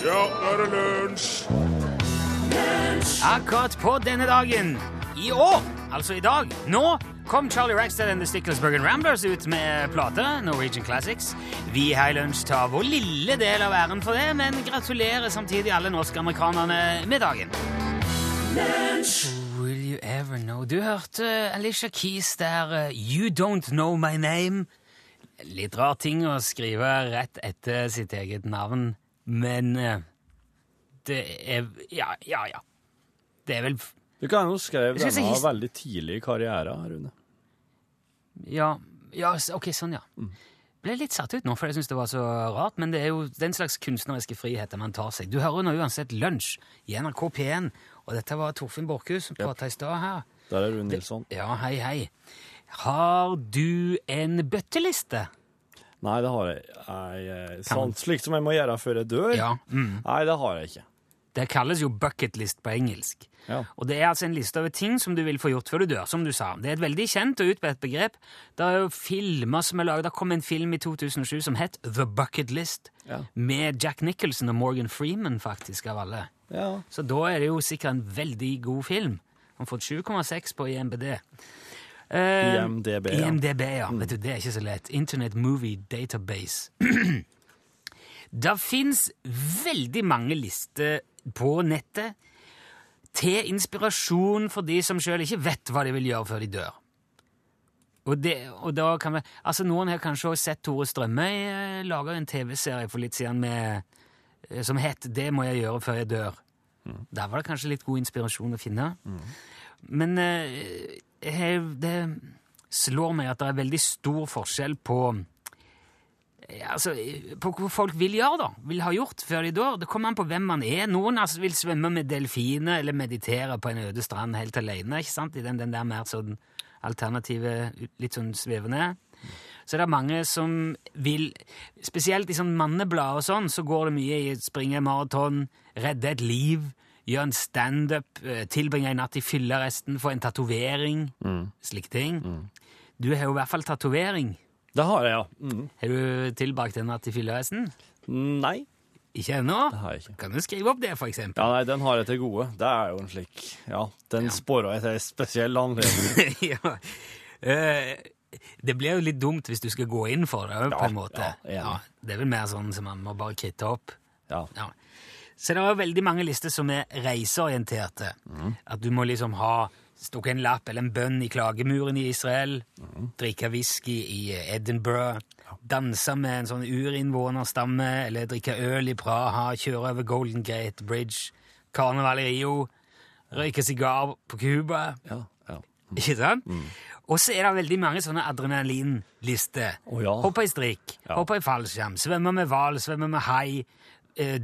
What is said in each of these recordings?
Ja, nå er det lunsj! Akkurat på denne dagen i år, altså i dag, nå kom Charlie Rackstead and the Sticklesburg Ramblers ut med plate, Norwegian Classics. Vi her i Lunsj tar vår lille del av æren for det, men gratulerer samtidig alle norske-amerikanerne med dagen. Will you ever know? Du hørte Alicia Keys der uh, You Don't Know My Name. Litt rar ting å skrive rett etter sitt eget navn, men uh, det er Ja, ja, ja. Det er vel Du kan jo synes denne ikke- veldig tidlig i karrieren, Rune. Ja, ja ok, sånn, ja. Ble litt satt ut nå, for jeg syns det var så rart, men det er jo den slags kunstneriske friheter man tar seg. Du hører nå uansett Lunsj i NRK P1, og dette var Torfinn Borchhus som prata i stad her. Der er Rune Nilsson. Ja, hei, hei. Har du en bøtteliste? Nei, det har jeg. jeg eh, sånn, slikt som jeg må gjøre før jeg dør? Ja. Mm. Nei, det har jeg ikke. Det kalles jo bucketlist på engelsk. Ja. Og det er altså en liste over ting som du vil få gjort før du dør, som du sa. Det er et veldig kjent og utbredt begrep. Det er jo filmer som er laget. Det kom en film i 2007 som het The Bucket List, Ja. med Jack Nicholson og Morgan Freeman, faktisk, av alle. Ja. Så da er det jo sikkert en veldig god film. Han har fått 7,6 på IMBD. IMDb, ja. IMDb, ja. Vet du, det er ikke så lett. Internet Movie Database. det fins veldig mange lister på nettet til inspirasjon for de som sjøl ikke vet hva de vil gjøre før de dør. Og, det, og da kan vi, altså Noen har kanskje også sett Tore Strømøy eh, lage en TV-serie for litt siden med, eh, som het 'Det må jeg gjøre før jeg dør'. Der var det kanskje litt god inspirasjon å finne. Men eh, det slår meg at det er veldig stor forskjell på altså, på hva folk vil gjøre, da. Vil ha gjort før de dør. Det kommer an på hvem man er. Noen altså, vil svømme med delfiner eller meditere på en øde strand helt alene. ikke sant? I den, den der mer sånn alternative, litt sånn svevende. Så det er mange som vil Spesielt i sånn manneblad og sånn, så går det mye i springe maraton, redde et liv, gjøre en standup, eh, tilbringe en natt i fylleresten, få en tatovering, slike ting. Du har jo i hvert fall tatovering. Det har jeg, ja. Mm. Har du tilbrakt en natt i fylleresten? Nei, Ikke ennå? det har jeg ikke. Kan du skrive opp det, for eksempel? Ja, nei, den har jeg til gode. Det er jo en slik Ja, den Ja. spåra jeg til en spesiell anledning. ja. Eh, det blir jo litt dumt hvis du skal gå inn for det, på Ja, en måte. ja, ja, det er vel mer sånn som man må bare kritte opp. Ja. Ja. Så det er jo veldig mange lister som er reiseorienterte. Mm. At du må liksom ha stukket en lapp eller en bønn i klagemuren i Israel, mm. drikke whisky i Edinburgh, danse med en sånn urinnvånerstamme, eller drikke øl i Praha, kjøre over Golden Gate Bridge, karneval i Rio, røyke sigar på Cuba. Ja, ja. Ikke sant? Og så er det veldig mange sånne adrenalinlister. Å ja. Hoppe i strikk, Ja. hoppe i fallskjerm, svømme med hval, svømme med hai, eh,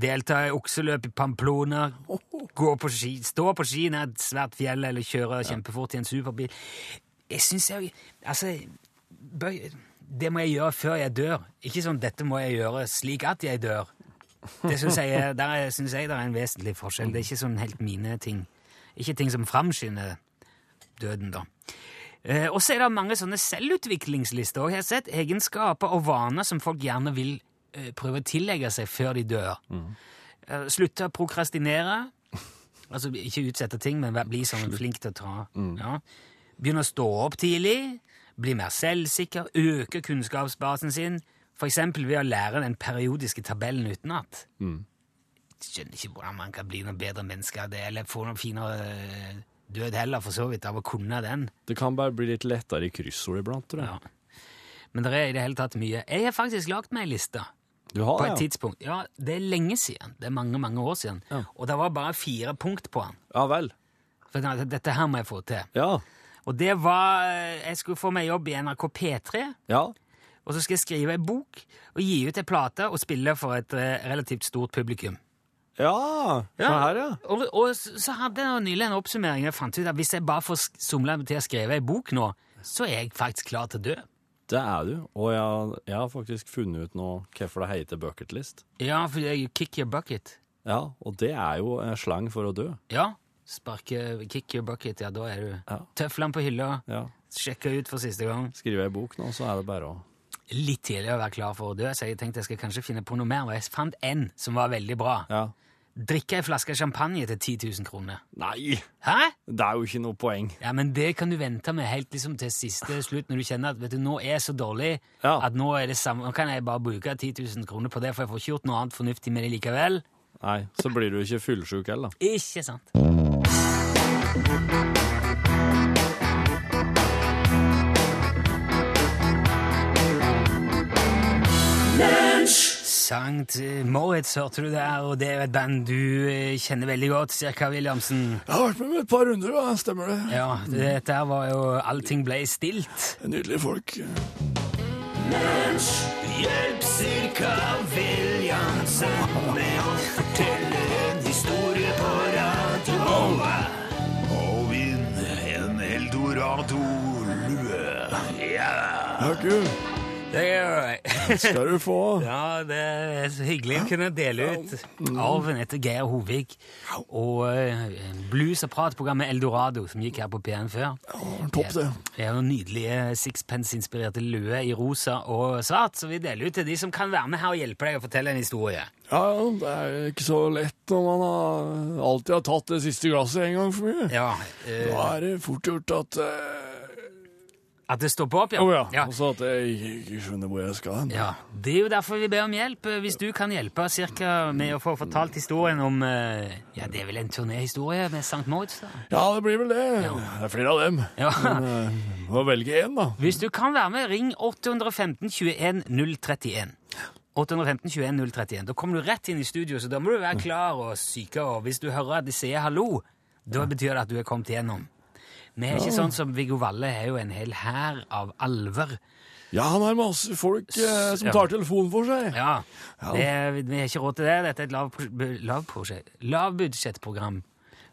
delta i okseløp i Pamplona, gå på ski, stå på ski ned et svært fjell eller kjøre kjempefort i en superbil. Jeg syns jeg Altså, det må jeg gjøre før jeg dør. Ikke sånn 'dette må jeg gjøre slik at jeg dør'. Det synes jeg, er- der syns jeg det er en vesentlig forskjell. Det er ikke sånn helt mine ting. Ikke ting som framskynder døden, da. Eh, og så er det mange sånne selvutviklingslister. Og jeg har sett egenskaper og vaner som folk gjerne vil eh, prøve å tillegge seg før de dør. Mm. slutte å prokrastinere. Altså ikke utsette ting, men bli sånn flink til å ta. Ja. Begynne å stå opp tidlig. Bli mer selvsikker. Øke kunnskapsbasen sin. Eksempel ved å lære den periodiske tabellen utenat. Skjønner ikke hvordan man kan bli noe bedre menneske av det, eller få noe finere eh, død heller, for så vidt, av å kunne den. Det kan bare bli litt lettere i kryssord iblant, tror jeg. Ja. Men det er i det hele tatt mye. Jeg har faktisk lagd meg ei liste Du på et ja? tidspunkt. Ja, Det er lenge siden. Det er mange mange år siden. Ja. Og det var bare fire punkt på den. Ja vel. For dette her må jeg få til. Ja. Og det var Jeg skulle få meg jobb i NRK P3. Ja. Og så skal jeg skrive ei bok og gi ut ei plate og spille for et eh, relativt stort publikum. Ja, Ja. her, ja. Og, og så hadde jeg nylig en oppsummering. Jeg fant ut at hvis jeg bare får somla til å skrive ei bok nå, så er jeg faktisk klar til å dø. Det er du. Og jeg, jeg har faktisk funnet ut nå hvorfor det heter bucketlist. Ja, for det er jo kick your bucket. Ja, og det er jo slang for å dø. Ja. Sparke kick your bucket, ja, da er du Ja. Tøflene på hylla, Ja. sjekke ut for siste gang. Skriver jeg bok nå, så er det bare å litt tidlig å være klar for å dø, så jeg tenkte jeg skal kanskje finne på noe mer. Og jeg fant en som var veldig bra. Ja. Drikke ei flaske champagne til 10 000 kroner. Nei, Hæ? det er jo ikke noe poeng. Ja, men det kan du vente med helt liksom til siste slutt, når du kjenner at vet du, nå er jeg så dårlig Ja. at nå er det samme, nå kan jeg bare bruke 10 000 kroner på det, for jeg får ikke gjort noe annet fornuftig med det likevel. Nei, så blir du ikke fullsjuk heller. Ikke sant? Sankt Moritz hørte du der, og det er et band du eh, kjenner veldig godt, Cirka Williamsen. Jeg har vært med med et par runder, da. Stemmer det. Ja, dette her var jo Allting ble stilt. Nydelige folk. Hjelp Cirka Williamsen med å fortelle en historie på radio. Og vinn en eldorado-lue. Ja, Ja, kult. det er Skal du få. Ja, det er så hyggelig å kunne dele ut arven etter Geir Hovig og uh, blues- og pratprogrammet Eldorado, som gikk her på P1 før. Topp, det. Det er jo nydelige sixpence-inspirerte lue i rosa og svart, så vi deler ut til de som kan være med her og hjelpe deg å fortelle en historie. Ja, ja, det er ikke så lett når man har alltid har tatt det siste glasset en gang for mye. Ja, eh, Da er det fort gjort at eh, At det stopper opp, ja. Oh, ja. ja. Og så at jeg ikke, skjønner hvor jeg skal hen. Ja, Det er jo derfor vi ber om hjelp. Hvis du kan hjelpe cirka med å få fortalt historien om eh, Ja, det er vel en turnéhistorie med St. Moritz? da? Ja, det blir vel det. Det er flere av dem. Ja. Men eh, må velge én, da. Hvis du kan være med, ring 815 21 031. 815 21 031. Da kommer du rett inn i studio, så da må du være klar og syke. Og hvis du hører at de sier hallo, da betyr det at du er kommet igjennom. Vi er ikke sånn som Viggo Valle er jo en hel hær av alver. Ja, han har masse folk eh, som tar telefonen for seg. Ja, det, Vi har ikke råd til det. Dette er et lavprosjekt- lavprosjekt- lavbudsjettprogram.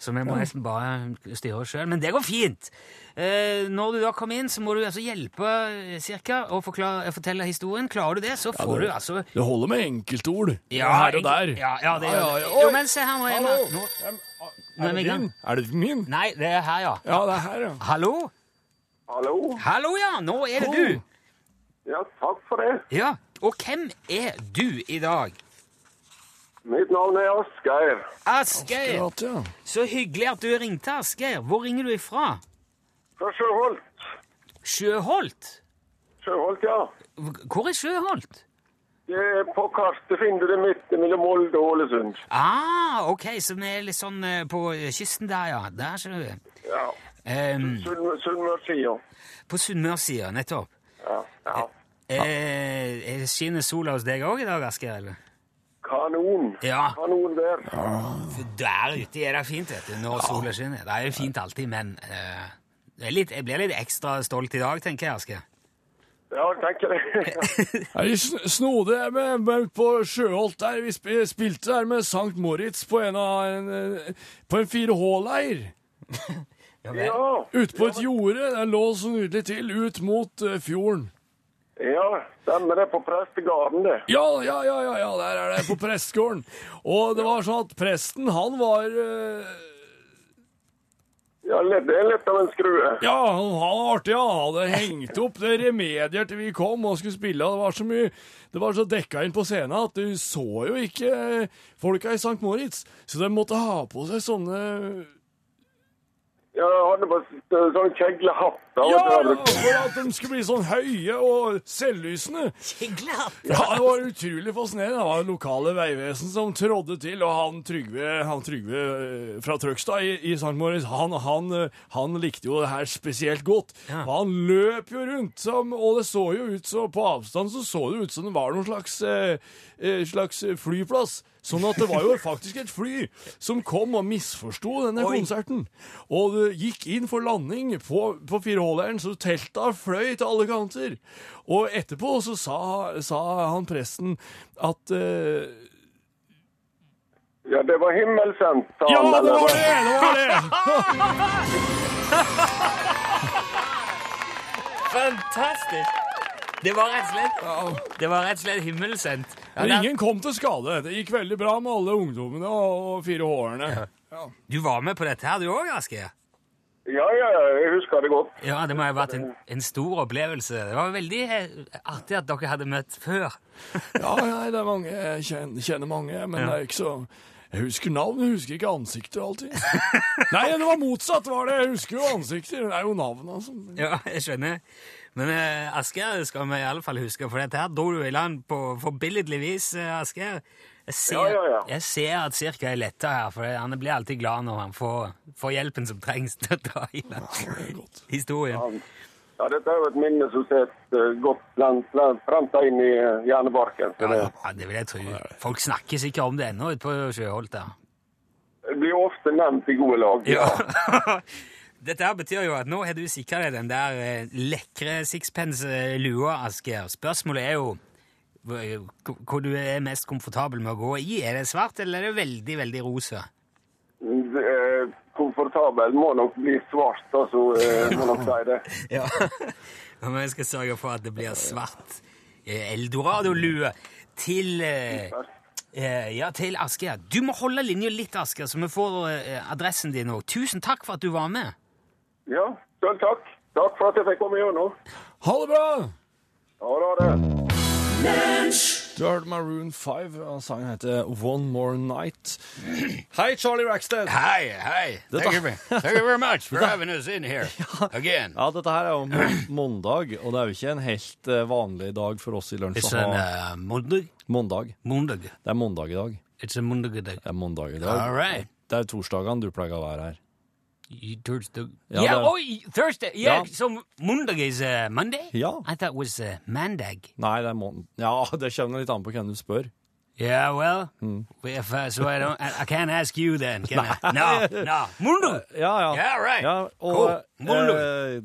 Så vi må nesten bare styre oss sjøl. Men det går fint! Eh, når du da kommer inn, så må du altså hjelpe eh, cirka, og forklare, fortelle historien. Klarer du det, så får det- du altså Det holder med enkeltord Ja, her og der. Ja, ja, det Ja, gjør ja, det. Jo, men se her, nå er nå, nå er Er vi i det gang. din? Er det min? Nei, det er her, ja. Ja, det er her, ja. Hallo? Hallo? Hallo, ja! Nå er det du. Ja, takk for det. Ja, Og hvem er du i dag? Mitt navn er Asgeir. Asgeir. Akkurat, ja. Så hyggelig at du ringte, Asgeir. Hvor ringer du ifra? Fra Sjøholt. Sjøholt? Sjøholt, ja. Hvor er Sjøholt? På kartet finner du det midt mellom Molde og Ålesund. Ah, ok, så vi er litt sånn eh, på kysten der, ja. Der ser du. Ja. Um, Sunnmør- Sunnmørssida. på Sunnmørssida, nettopp. Ja. ja. Eh, er- skinner sola hos deg òg i dag, Asgeir? eller? Kanon. Ja. Kanon der. For der ute er det fint, vet du, når sola skinner. Det er jo fint alltid, men eh, det er litt, jeg blir litt ekstra stolt i dag, tenker jeg, Asgeir. Ja, tenker det. Er de sn- snodige med, med på Sjøholt der? Vi sp spilte der med Sankt Moritz på en, en, eh, på en 4H-leir. ja. Ute på et jorde. Den lå så nydelig til ut mot uh, fjorden. ja, stemmer det. På prestegarden, det. Ja, ja, ja, ja, ja, der er det på prestegården. Og det var sånn at presten, han var eh, Ja, det er litt av en skrue. Ja, han var artig. Han hadde hengt opp det remedier til vi kom og skulle spille. Det var så mye, det var så dekka inn på scenen at du så jo ikke eh, folka i St. Moritz. Så de måtte ha på seg sånne Ja, han hadde på sånn kjeglehatter. Ja, så for at de skulle bli sånn høye og selvlysende. Ja, det var utrolig fascinerende. Det var lokale veivesen som trådde til, og han Trygve, han Trygve eh, fra Trøgstad i, i St. Moritz, han, han, eh, han likte jo det her spesielt godt. Ja. Han løp jo rundt, som, og det så jo ut så på avstand så så det ut som det var noen slags, eh, eh, slags flyplass. Sånn at det var jo faktisk et fly som kom og misforsto denne Oi. konserten. Og det gikk inn for landing på, på fireholderen, så telta fløy til alle kanter. Og etterpå så sa, sa han presten at uh, Ja, det var himmelsendt. sa Ja, det var det! Det var det! Fantastisk! Det var rett og slett Det var rett og slett himmelsendt. Ja, Men det- ingen kom til skade. Det gikk veldig bra med alle ungdommene og, og fire hårene. Ja. Du var med på dette her, du òg, Asgeir? Ja, ja, jeg husker det godt. Ja, det må ha vært en, en stor opplevelse. Det var veldig eh, artig at dere hadde møtt før. Ja, nei, det er mange, jeg kjenner, kjenner mange, men det er ikke så Jeg husker navn, jeg husker ikke ansikter alltid. Nei, det var motsatt, var det. Jeg husker jo ansikter. Det er jo navnet, altså. Ja, jeg skjønner. Men uh, Asgeir skal vi i alle fall huske, for dette her dro du i land på forbilledlig vis, uh, Asgeir. Jeg ser, Ja, ja, ja. jeg ser at Cirka er letta her, for han blir alltid glad når han får, får hjelpen som trengs til å dra i godt. historien. Ja, dette er jo et minne som sitter godt plant, plant, planta inn i eh, hjernebarken. Så Ja, det, ja, det vil jeg tro. Folk snakker sikkert om det ennå ute på Sjøholt det blir ofte nevnt i gode lag. Ja. Dette her betyr jo at nå har du sikra deg den der eh, lekre sixpence-lua, Asgeir. Spørsmålet er jo hvor du er mest komfortabel med å gå i. Er det svart, eller er det veldig, veldig rosa? Er komfortabel må nok bli svart, altså, eh, må nok si det. Ja. Men jeg skal sørge for at det blir svart eh, eldorado-lue til eh, eh, Ja, til Asgeir. Du må holde linja litt, Asgeir, så vi får eh, adressen din òg. Tusen takk for at du var med. Ja, sjøl takk. Takk for at jeg fikk komme gjennom. Ha det bra! Ha det. Du har hørt Maroon 5, og sangen heter One More Night. Hei, Charlie Rackstead! Hei, hei. Thank you, thank you very much for having us in here again. Ja, dette her er jo mandag, og det er jo ikke en helt eh, vanlig dag for oss i lunsj It's an uh, Mondag. mandag. Mondag. Det er mandag i dag. It's a Mondag dag. Det er mandag i dag. All right. Det er torsdagene du pleier å være her. You- Thursday. Yeah, oh, Thursday. Yeah, Ja. so Monday is uh, Monday? Ja. I thought it was uh, Mandag. Nei, det er måned... Ja, det kommer litt an på hvem du spør. Yeah, well, mm. if uh, so, I don't. I, I can't ask you then, can I? No, no, Mundo! Ja, ja. Yeah, right. Ja, og, Cool. Mundo. Er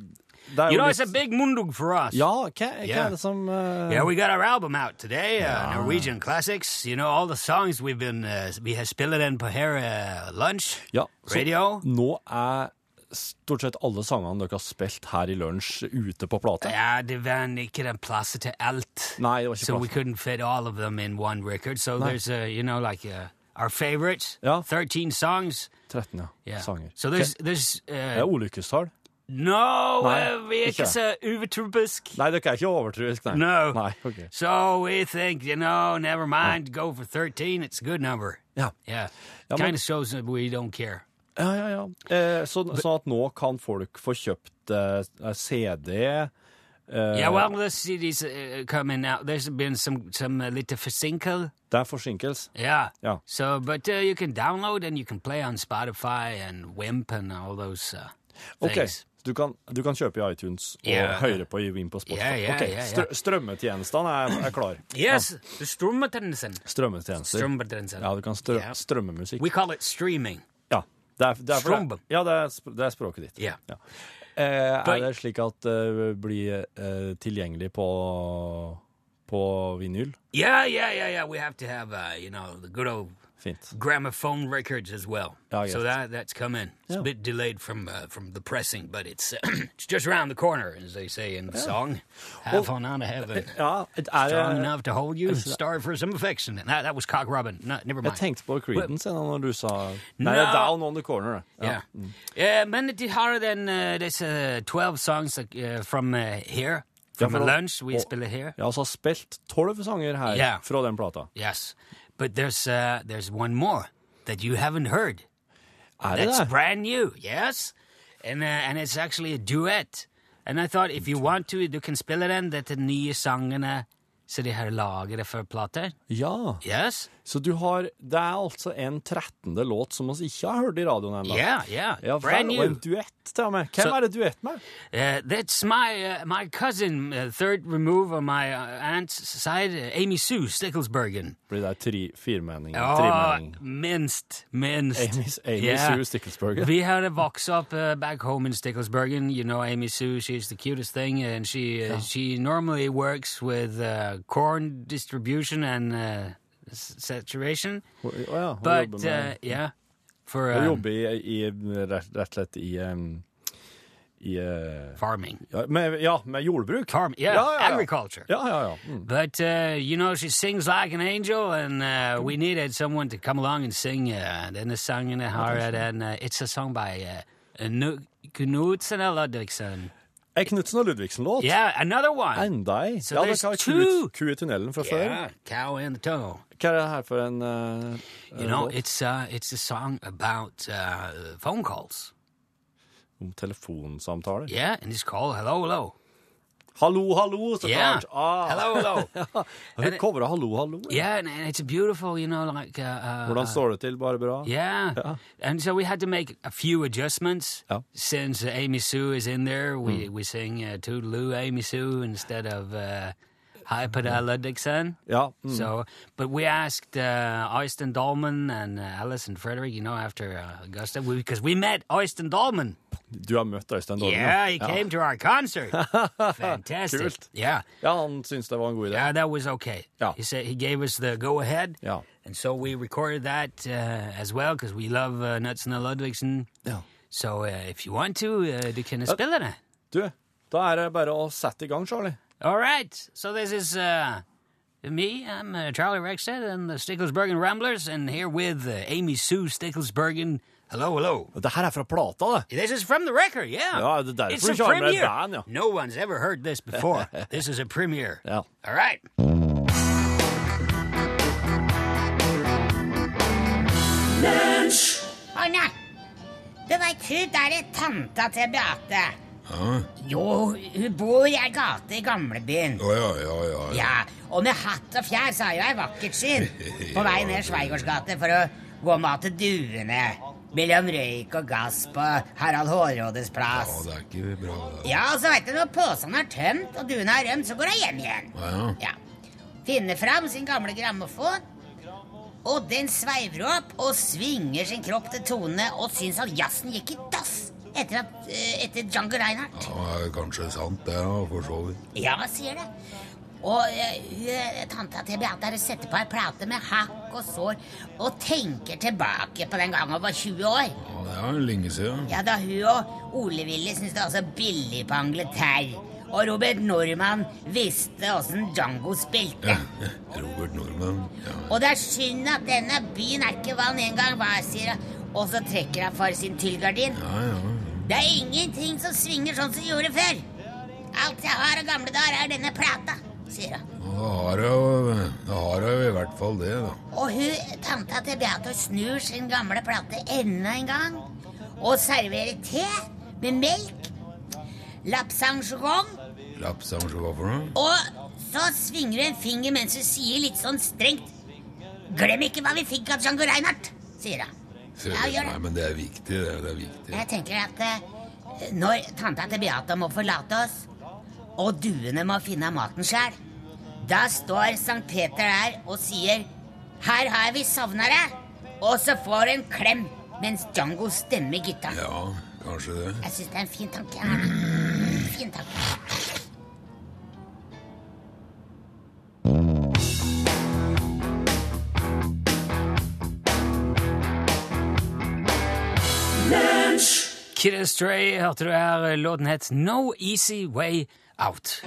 You know, it's a big Mundug for us. Ja, hva, hva Yeah. er det som uh... Yeah, we got our album out today, uh, Norwegian Classics. You know, all the songs we've been, uh, we have spillet in på her uh, lunch, ja, så. Nå er stort sett alle sangene dere har spilt her i lunsj, ute på plate. Ja, det var ikke den plass til alt. Nei, det var ikke So we plass. couldn't fit all of them in one record. So Nei. there's, a, you know, like a, our favorites, Ja. 13 songs. 13, ja. Yeah. Sanger. So there's, there's, Det er uh, ulykkestall. No, Nei, uh, vi er ikke så uvetrubisk. Nei, dere er ikke overtroisk, nei. No. Nei, okay. So we think, you know, never mind, go for 13. It's a good number. Ja. Yeah. Ja, kind of shows that we don't care. Ja, ja, ja. Eh, så, sånn at nå kan folk få kjøpt eh, CD eh, yeah, well, the CD's uh, coming out. There's been some, some uh, little forsinkel. Det er forsinkelse. Yeah. Ja. So, but uh, you can download and you can play on Spotify and Wimp and all those uh, things. things. Du kan, du kan kjøpe i iTunes og yeah. høre på i Vim på Spotify. Yeah, yeah, okay. ja, ja. Strømmetjenestene er, er klar. Yes, ja. strømmetjenesten. Strømmetjenester. Strømmetjenesten. Ja, du kan strø Ja. strømme musikk. We call it streaming. Ja, det er, det er det. Ja, det er, det er språket ditt. Ja. Eh, er det slik at det blir uh, tilgjengelig på, på vinyl? Yeah, yeah, yeah, yeah. We have to have, uh, you know, the good old Fint. gramophone records as well. Oh, So that that's coming. It's Yeah. a bit delayed from uh, from the pressing, but it's uh, it's just around the corner, as they say in the song. Have fun on to heaven. Ja, er Strong det, enough to hold you, starve for some affection. That, that was Cock Robin. Never jeg mind. tenkte på Creedence ennå når du sa No. Nei, Down on the Corner. Yeah. Yeah, men de har den uh, There's uh, 12 songs uh, from uh, here. From for a lunch we og- spiller here. Jeg har altså spilt tolv sanger her Ja. fra den plata. Yes. But there's uh, there's one more that you haven't heard. Er det That's det? brand new, yes. And uh, and it's actually a duet. And I thought if you want to, du kan spille den. Dette er nye sangene så de har laget det for plate. Ja. Yes? Så du har Det er altså en trettende låt som vi ikke har hørt i radioen ennå. Yeah, yeah. Ja, brand new. Og en duett til og med. Hvem so, er det duett med? Uh, that's my uh, my cousin, uh, third remove of my uh, aunt's side, uh, Amy Sue Sticklesbergen. Blir det tre, firmenning? Ja, tremenning? minst, minst. Amy, Amy Yeah. Sue Sticklesbergen. Vi hadde vokst opp uh, back home in Sticklesbergen. You know, Amy Sue, she's the cutest thing, and she uh, she normally works with corn distribution and uh, s- saturation. Ja, hun But jobber uh, yeah, for Hun um, jobber i, i rett, og slett i um, i uh, farming, ja, med, ja, med jordbruk. farm, yeah, Ja, ja, agriculture. Mm. But uh, you know, she sings like an angel, and uh, we needed someone to come along and sing uh, denne sangen har. den, uh, it's a song by uh, Knutsen Ludvigsen? Ei Knutsen og Ludvigsen-låt. Yeah, another one. Enda ei. So ja, det there's er ku i tunnelen fra før. Yeah, cow in the toe. Hva er det her for en uh, You know, it's uh, it's a song about uh, phone calls. om telefonsamtaler? Yeah, and it's called Hello Hello. Hallo, hallo, så Yeah, klart! Ah. hello hello. Har du covra Hallo, hallo? yeah, and, it's beautiful, you know, like. Uh, uh, Hvordan står det til? Bare bra? Yeah. And so we had to make a few adjustments. Yeah. Since uh, Amy Sue is in there, we, we sing uh, Toodaloo Amy Sue instead of uh, Hypada Ludvigsen. Yeah. Mm. So, but we asked uh, Øystein Dahlman and uh, Alice and Frederick, you know, after uh, Augusta, because we met Øystein Dahlman. Du har møtt Øystein Dolmen? Yeah, he came to our concert. Fantastic. Kult. Yeah. Ja, han syntes det var en god idé. Yeah, that was okay. Yeah. He said he gave us the go ahead. Yeah. And so we recorded that uh, as well because we love uh, Knutsen og Ludvigsen. Ja. So uh, if you want to, uh, du kan spille det. Du, da er det bare å sette i gang, Charlie. All right. So this is uh, me. I'm uh, Charlie Rexhead and the Sticklesbergen Ramblers, and here with uh, Amy Sue Sticklesbergen. Hello, hello. Det her er fra plata, det. This is from the record, yeah. Ja, det er derfor it's du a ikke med premiere. band, ja. No one's ever heard this before. this is a premiere. Ja. All right. Arne, du veit hun derre tanta til Beate? Jo, hun bor i ei gate i gamlebyen. Oh, ja, ja, ja. ja. Ja, og med hatt og fjær så har hun ei vakkert syn. På vei ned Sveigårds gate for å gå og mate duene. Mellom røyk og gass på Harald Hårrådes plass. Ja, det er ikke bra, Da. Ja, og så veit du når posen er tømt og duene har rømt, så går hun hjem igjen. Ja, ja. Ja. Finner fram sin gamle grammofon. Og den sveiver opp og svinger sin kropp til tone og syns at jazzen gikk i dass etter, at, eh, etter Django Reinhardt. Ja, det er kanskje sant, det, ja, for så vidt. Ja, sier det. Og hun, tanta til Beate setter på ei plate med hakk og sår og tenker tilbake på den gangen hun var 20 år. Ja, det er lenge siden. Ja, da hun og Ole Willy syntes det var så billig på Angleterre. Og Robert Norman visste åssen Django spilte. Ja, Robert Norman, Ja. Og det er synd at denne byen er ikke hva den en gang var, sier hun. Og så trekker hun for sin tyllgardin. Ja, ja. Det er ingenting som svinger sånn som det gjorde før. Alt jeg har av gamle dager, er denne plata, sier hun. Da har jeg i hvert fall det, da. Og hun, tanta til Beate snur sin gamle plate enda en gang og serverer te med melk, lapsangegong, Lapsang, hva for noe? og så svinger hun en finger mens hun sier litt sånn strengt Glem ikke hva vi fikk av Django Reinhardt, sier hun. Se, Ja, Nei, men det er viktig, det. Det er viktig. Jeg tenker at eh, når tanta til Beata må forlate oss, og duene må finne maten sjæl, da står Sankt Peter der og sier 'Her har vi savna deg', og så får du en klem mens Django stemmer gitaren. Ja, kanskje det. Jeg syns det er en fin tanke. Fin tanke. Kid Astray hørte du her. Låten het No Easy Way Out.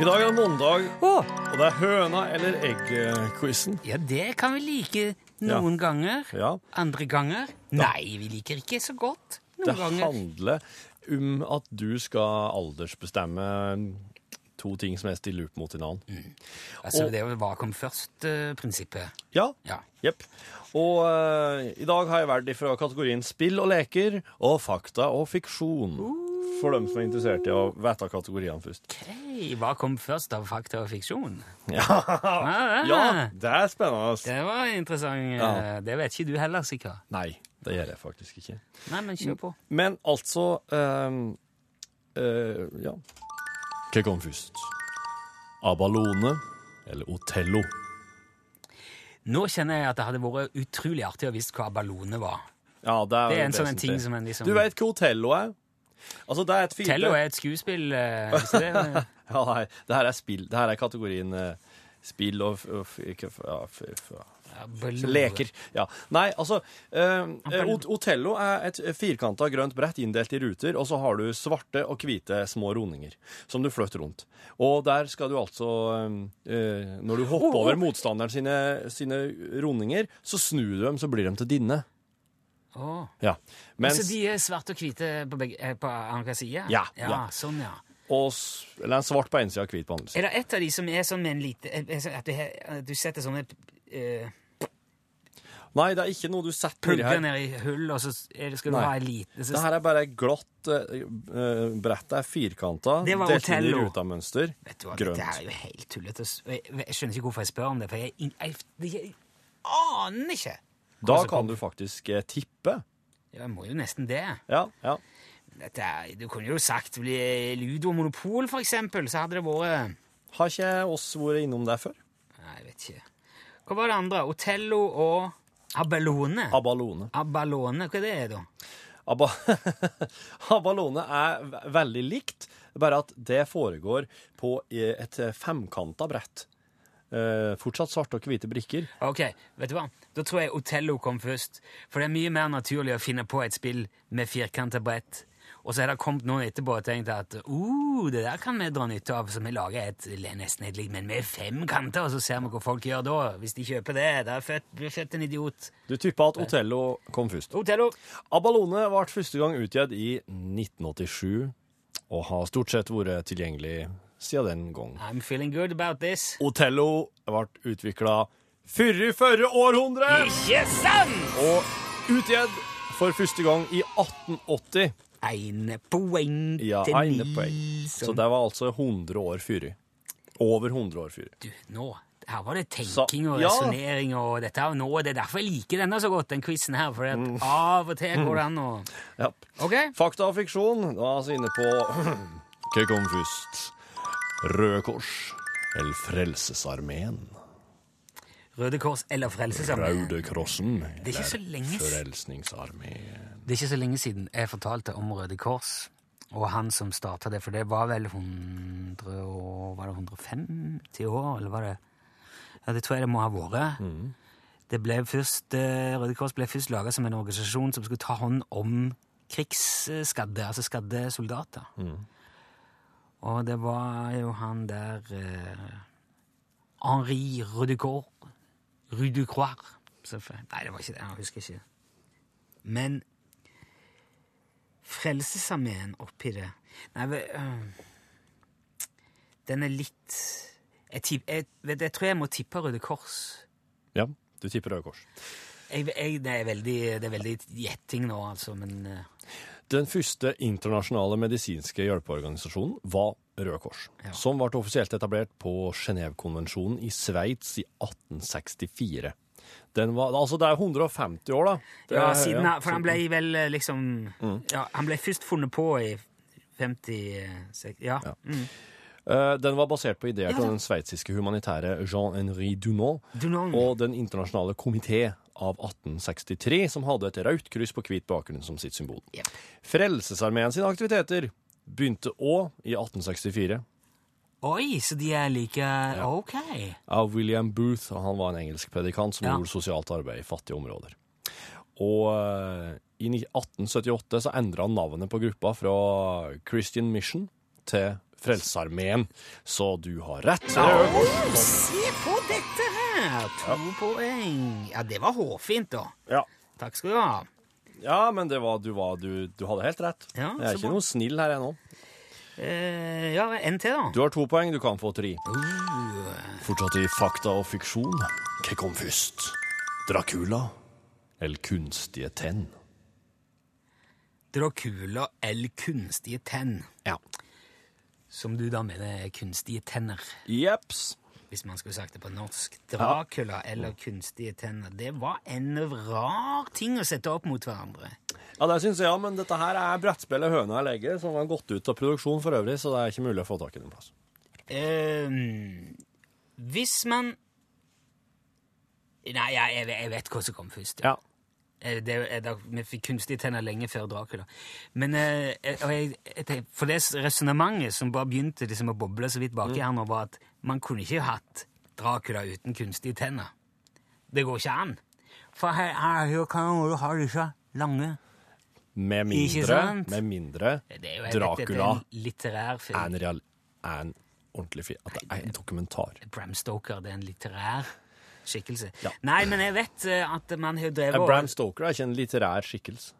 I dag er det mandag, og det er høna eller egg-quizen. Ja, det kan vi like noen ganger. Ja. Andre ganger Nei, vi liker ikke så godt Det noen ganger. handler om at du skal aldersbestemme to ting som er opp mot hverandre. Altså, det er hva kom først-prinsippet. Ja. Ja. Jepp. Og uh, i dag har jeg vært fra kategorien spill og leker og fakta og fiksjon. For dem som er interessert i å vite kategoriene først. Okay. hva kom først av fakta og fiksjon? Ja, Ah, ja det er spennende. Det var interessant. Ja. eh, Det vet ikke du heller, sikkert. Nei, det gjør jeg faktisk ikke. Nei, men kjør på. Men altså ehm, uh, Ja. Hva kom først? Abalone eller Otello? Nå kjenner jeg at det hadde vært utrolig artig å visst hva abalone var. Ja, det er, Det er en sånn ting som en liksom Du vet hva Otello er? Altså, det er et fire... Tello er et skuespill. Uh, det er- Ja, nei, det her er spill. Det her er kategorien uh, spill og, og ja, Leker. Ja. Nei, altså eh, eh, Otello er et firkanta grønt brett inndelt i ruter, og så har du svarte og hvite små rundinger som du flytter rundt. Og der skal du altså eh, Når du hopper over motstanderen sine, sine rundinger, så snur du dem, så blir de til dine. Oh. Ja. Mens, Så de er svarte og hvite på, begge, eh, på andre side? Ja, ja. ja. Sånn, ja. og, eller en svart på en side og hvit på andre side. Er det et av de som er sånn med en lite eh, eh, At du, at du setter sånne uh, Nei, det er ikke noe du setter nedi her. her. ned i hull, og så er det, skal du Nei. ha en lite så, Det her er bare glatt uh, Brettet er firkanta, Det var delt inn i Otello. rutamønster. Vet du hva. Dette her er jo helt tullete. Jeg, jeg skjønner ikke hvorfor jeg spør om det, for jeg, jeg, jeg, jeg aner ikke. Da hva som kan du faktisk eh, tippe. Ja, jeg må jo nesten det. Ja, ja. Dette er, du kunne jo sagt bli Ludo Monopol, for eksempel, så hadde det vært Har ikke oss vært innom det før? Nei, jeg vet ikke. Hva var det andre? Otello og Abbalone? Abalone. Abalone, hva er det da? Abba Abalone er veldig likt, bare at det foregår på eh, et femkanta brett. Eh, fortsatt svarte og hvite brikker. Ok, vet du hva? Da tror jeg Otello kom først. For det er mye mer naturlig å finne på et spill med firkanta brett. Og så er det kommet noen etterpå og tenkt at uh, det der kan vi dra nytte av, så vi lager et nesten et likt, men med fem kanter, og så ser vi hva folk gjør da. Hvis de kjøper det, da blir født, en idiot. Du tippa at Otello kom først. Otello! Abalone ble første gang utgitt i 1987, og har stort sett vært tilgjengelig siden den gang. I'm feeling good about this. Otello ble utvikla i førre århundre, Ikke sant? og utgitt for første gang i 1880. Ene poeng Ja, til ene poeng. Så det var altså 100 år fyrig. Over 100 år fyrig. Du, nå, her var det tenking og ja. resonering og dette. Og nå, det er derfor jeg liker denne så godt, den quizen her. For at av og til går det an å Ja. OK? Fakta og fiksjon. Da er vi inne på Hva kom først? Røde Kors eller Frelsesarmeen? Røde Kors eller Frelsesarmeen. Røde Krossen er eller Frelsningsarmeen? Det er ikke så lenge siden jeg fortalte om Røde Kors og han som starta det, for det var vel 100 og, Var det 150 år, eller var det Ja, det tror jeg det må ha vært. Det ble først, eh, Røde Kors ble først laga som en organisasjon som skulle ta hånd om krigsskadde, altså skadde soldater. Og det var jo han der eh, Henri Rudecourt selvfølgelig. Nei, det var ikke det. Jeg husker ikke. Men Frelsesarmeen oppi det Nei, øh, Den er litt jeg, tipp, jeg, jeg tror jeg må tippe Røde Kors. Ja, du tipper Røde Kors. Jeg, det, er veldig, det er veldig gjetting nå, altså, men øh, Den første internasjonale medisinske hjelpeorganisasjonen var Røde Kors, Ja. som ble offisielt etablert på Genévekonvensjonen i Sveits i 1864. Den var, altså Det er 150 år, da. Det Ja, siden, ja, han- for han ble vel eh, liksom Mm. ja, Han ble først funnet på i 50 Ja. Mm. Eh, Den var basert på ideer fra ja. den sveitsiske humanitære Jean-Henri Dunant Dunant. og Den internasjonale komité av 1863, som hadde et rødt kryss på hvit bakgrunn som sitt symbol. Yep. Frelsesarmeen sine aktiviteter begynte òg i 1864 Oi, så de er like OK. av William Booth, og han var en engelsk predikant som Ja. gjorde sosialt arbeid i fattige områder. Og eh, i 1878 så endra han navnet på gruppa fra Christian Mission til Frelsesarmeen, så du har rett. Å, se på dette her! To poeng. Ja, det var hårfint, da. Ja. Takk skal du ha. ja, men det var, du, var, du, du hadde helt rett. Ja, jeg er ikke bra. noe snill her ennå. Eh, ja, en til, da. Du har to poeng, du kan få tre. Uh, Fortsatt i fakta og fiksjon. Hva kom først? Dracula eller kunstige tenn? Dracula eller kunstige tenn. Ja. Som du da mener er kunstige tenner, Jeps. Hvis man skulle sagt det på norsk. Dracula eller kunstige tenner. Det var en rar ting å sette opp mot hverandre. Ja, det syns jeg, ja, men dette her er brettspillet Høna jeg legger, som har gått ut av produksjon for øvrig, så det er ikke mulig å få tak i noen plass. Uh, hvis man Nei, jeg, jeg, jeg vet hva som kom først. Ja. Eh, Det, er da, vi fikk kunstige tenner lenge før Dracula. Men eh, jeg, jeg, For det resonnementet som bare begynte liksom å boble så vidt baki her nå, var at man kunne ikke hatt Dracula uten kunstige tenner. Det går ikke an. For her, her kan du ha disse lange Med mindre, med mindre Det er jeg vet, er en litterær film. en, real, en ordentlig film. At det er en dokumentar. Bram Stoker, det er en litterær skikkelse. Nei, men jeg vet eh, at man har drevet Eh, og- Bram Stoker er ikke en litterær skikkelse.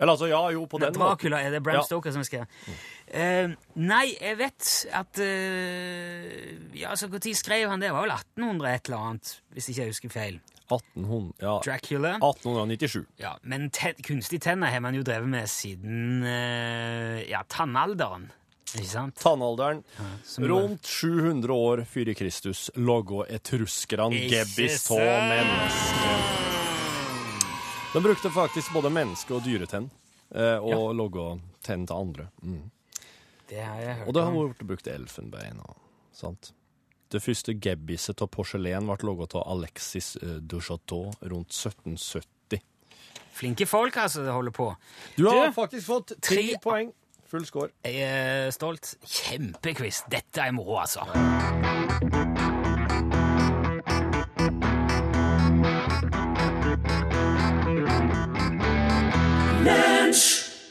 Eller altså, ja, jo, på den måten. Dracula, er det Bram Ja. Stoker som skrev. Mm. Uh, Nei, jeg vet at uh, Ja, altså, Når skrev han det? Det var vel 1800 et eller annet, hvis ikke jeg husker feil. 1800, ja, Dracula. 1897. Ja, Men te kunstige tenner har man jo drevet med siden uh, ja, tannalderen. Ikke sant? Tannalderen. Rundt 700 år før Kristus laga etruskerne gebbis av mennesker. De brukte faktisk både menneske- og dyretenn, eh, og laga tenn til andre. Mm. Det har jeg hørt Og det har vært brukt elfenbein og sant. Det første gebbiset av porselen ble laget av Alexis eh, de Chateau rundt 1770. Flinke folk, altså, det holder på. Du har faktisk fått tre- poeng. Full score. Jeg er stolt. Kjempequiz. Dette er moro, altså.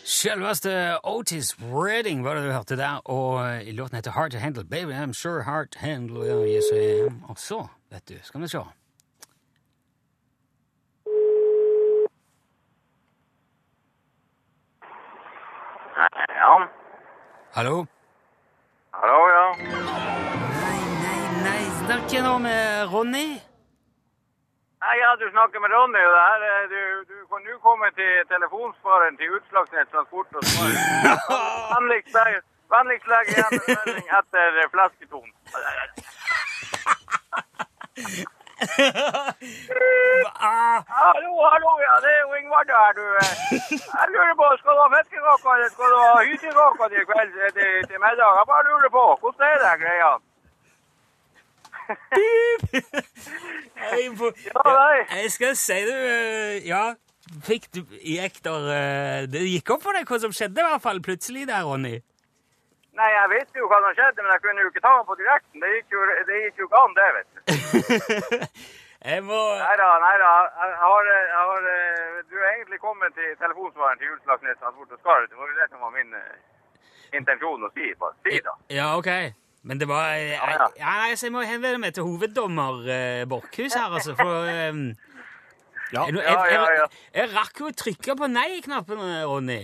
Selveste Otis Redding var det du hørte der, og i låten heter Hard to Handle. Baby, I'm sure hard to handle, yes I am. Og så, vet du, skal vi se. Ja. Hallo? Hallo, ja. Nei, nei, nei, snakker nå med Ronny? Nei, ja, du snakker med Ronny. det her, Du, du kan nå komme til telefonsvareren til Utslagsnett Transport og Svar. Vennligst legg- vennlig igjen en melding etter flesketon. Ah, Hallo, hallo, ja, det er jo Ingvard her, du. eh. Jeg lurer på, skal du ha fiskekake eller skal du ha hysekake til kveld eh, til, til middag? Jeg bare lurer på, hvordan er det greia? Ja, nei. jeg skal si det eh, Ja, fikk du Gikk der Det gikk opp for deg hva som skjedde, i hvert fall plutselig der, Ronny. Nei, jeg visste jo hva som skjedde, men jeg kunne jo ikke ta den på direkten. Det gikk jo, det gikk jo ikke an, det, vet du. jeg må Nei da, nei da. Jeg har, jeg har, eh, du er egentlig kommet til telefonsvareren til Julslagsnes Transport og Skarv. Det var jo det som var min eh, intensjon å si. Bare si da. Ja, OK. Men det var jeg, Ja, ja. ja, nei, så Jeg må henvende meg til hoveddommer eh, Borchhus her, altså. For eh, Ja. jeg, jeg, Ja, ja, ja. jeg, jeg rakk jo å trykke på nei-knappen, Ronny.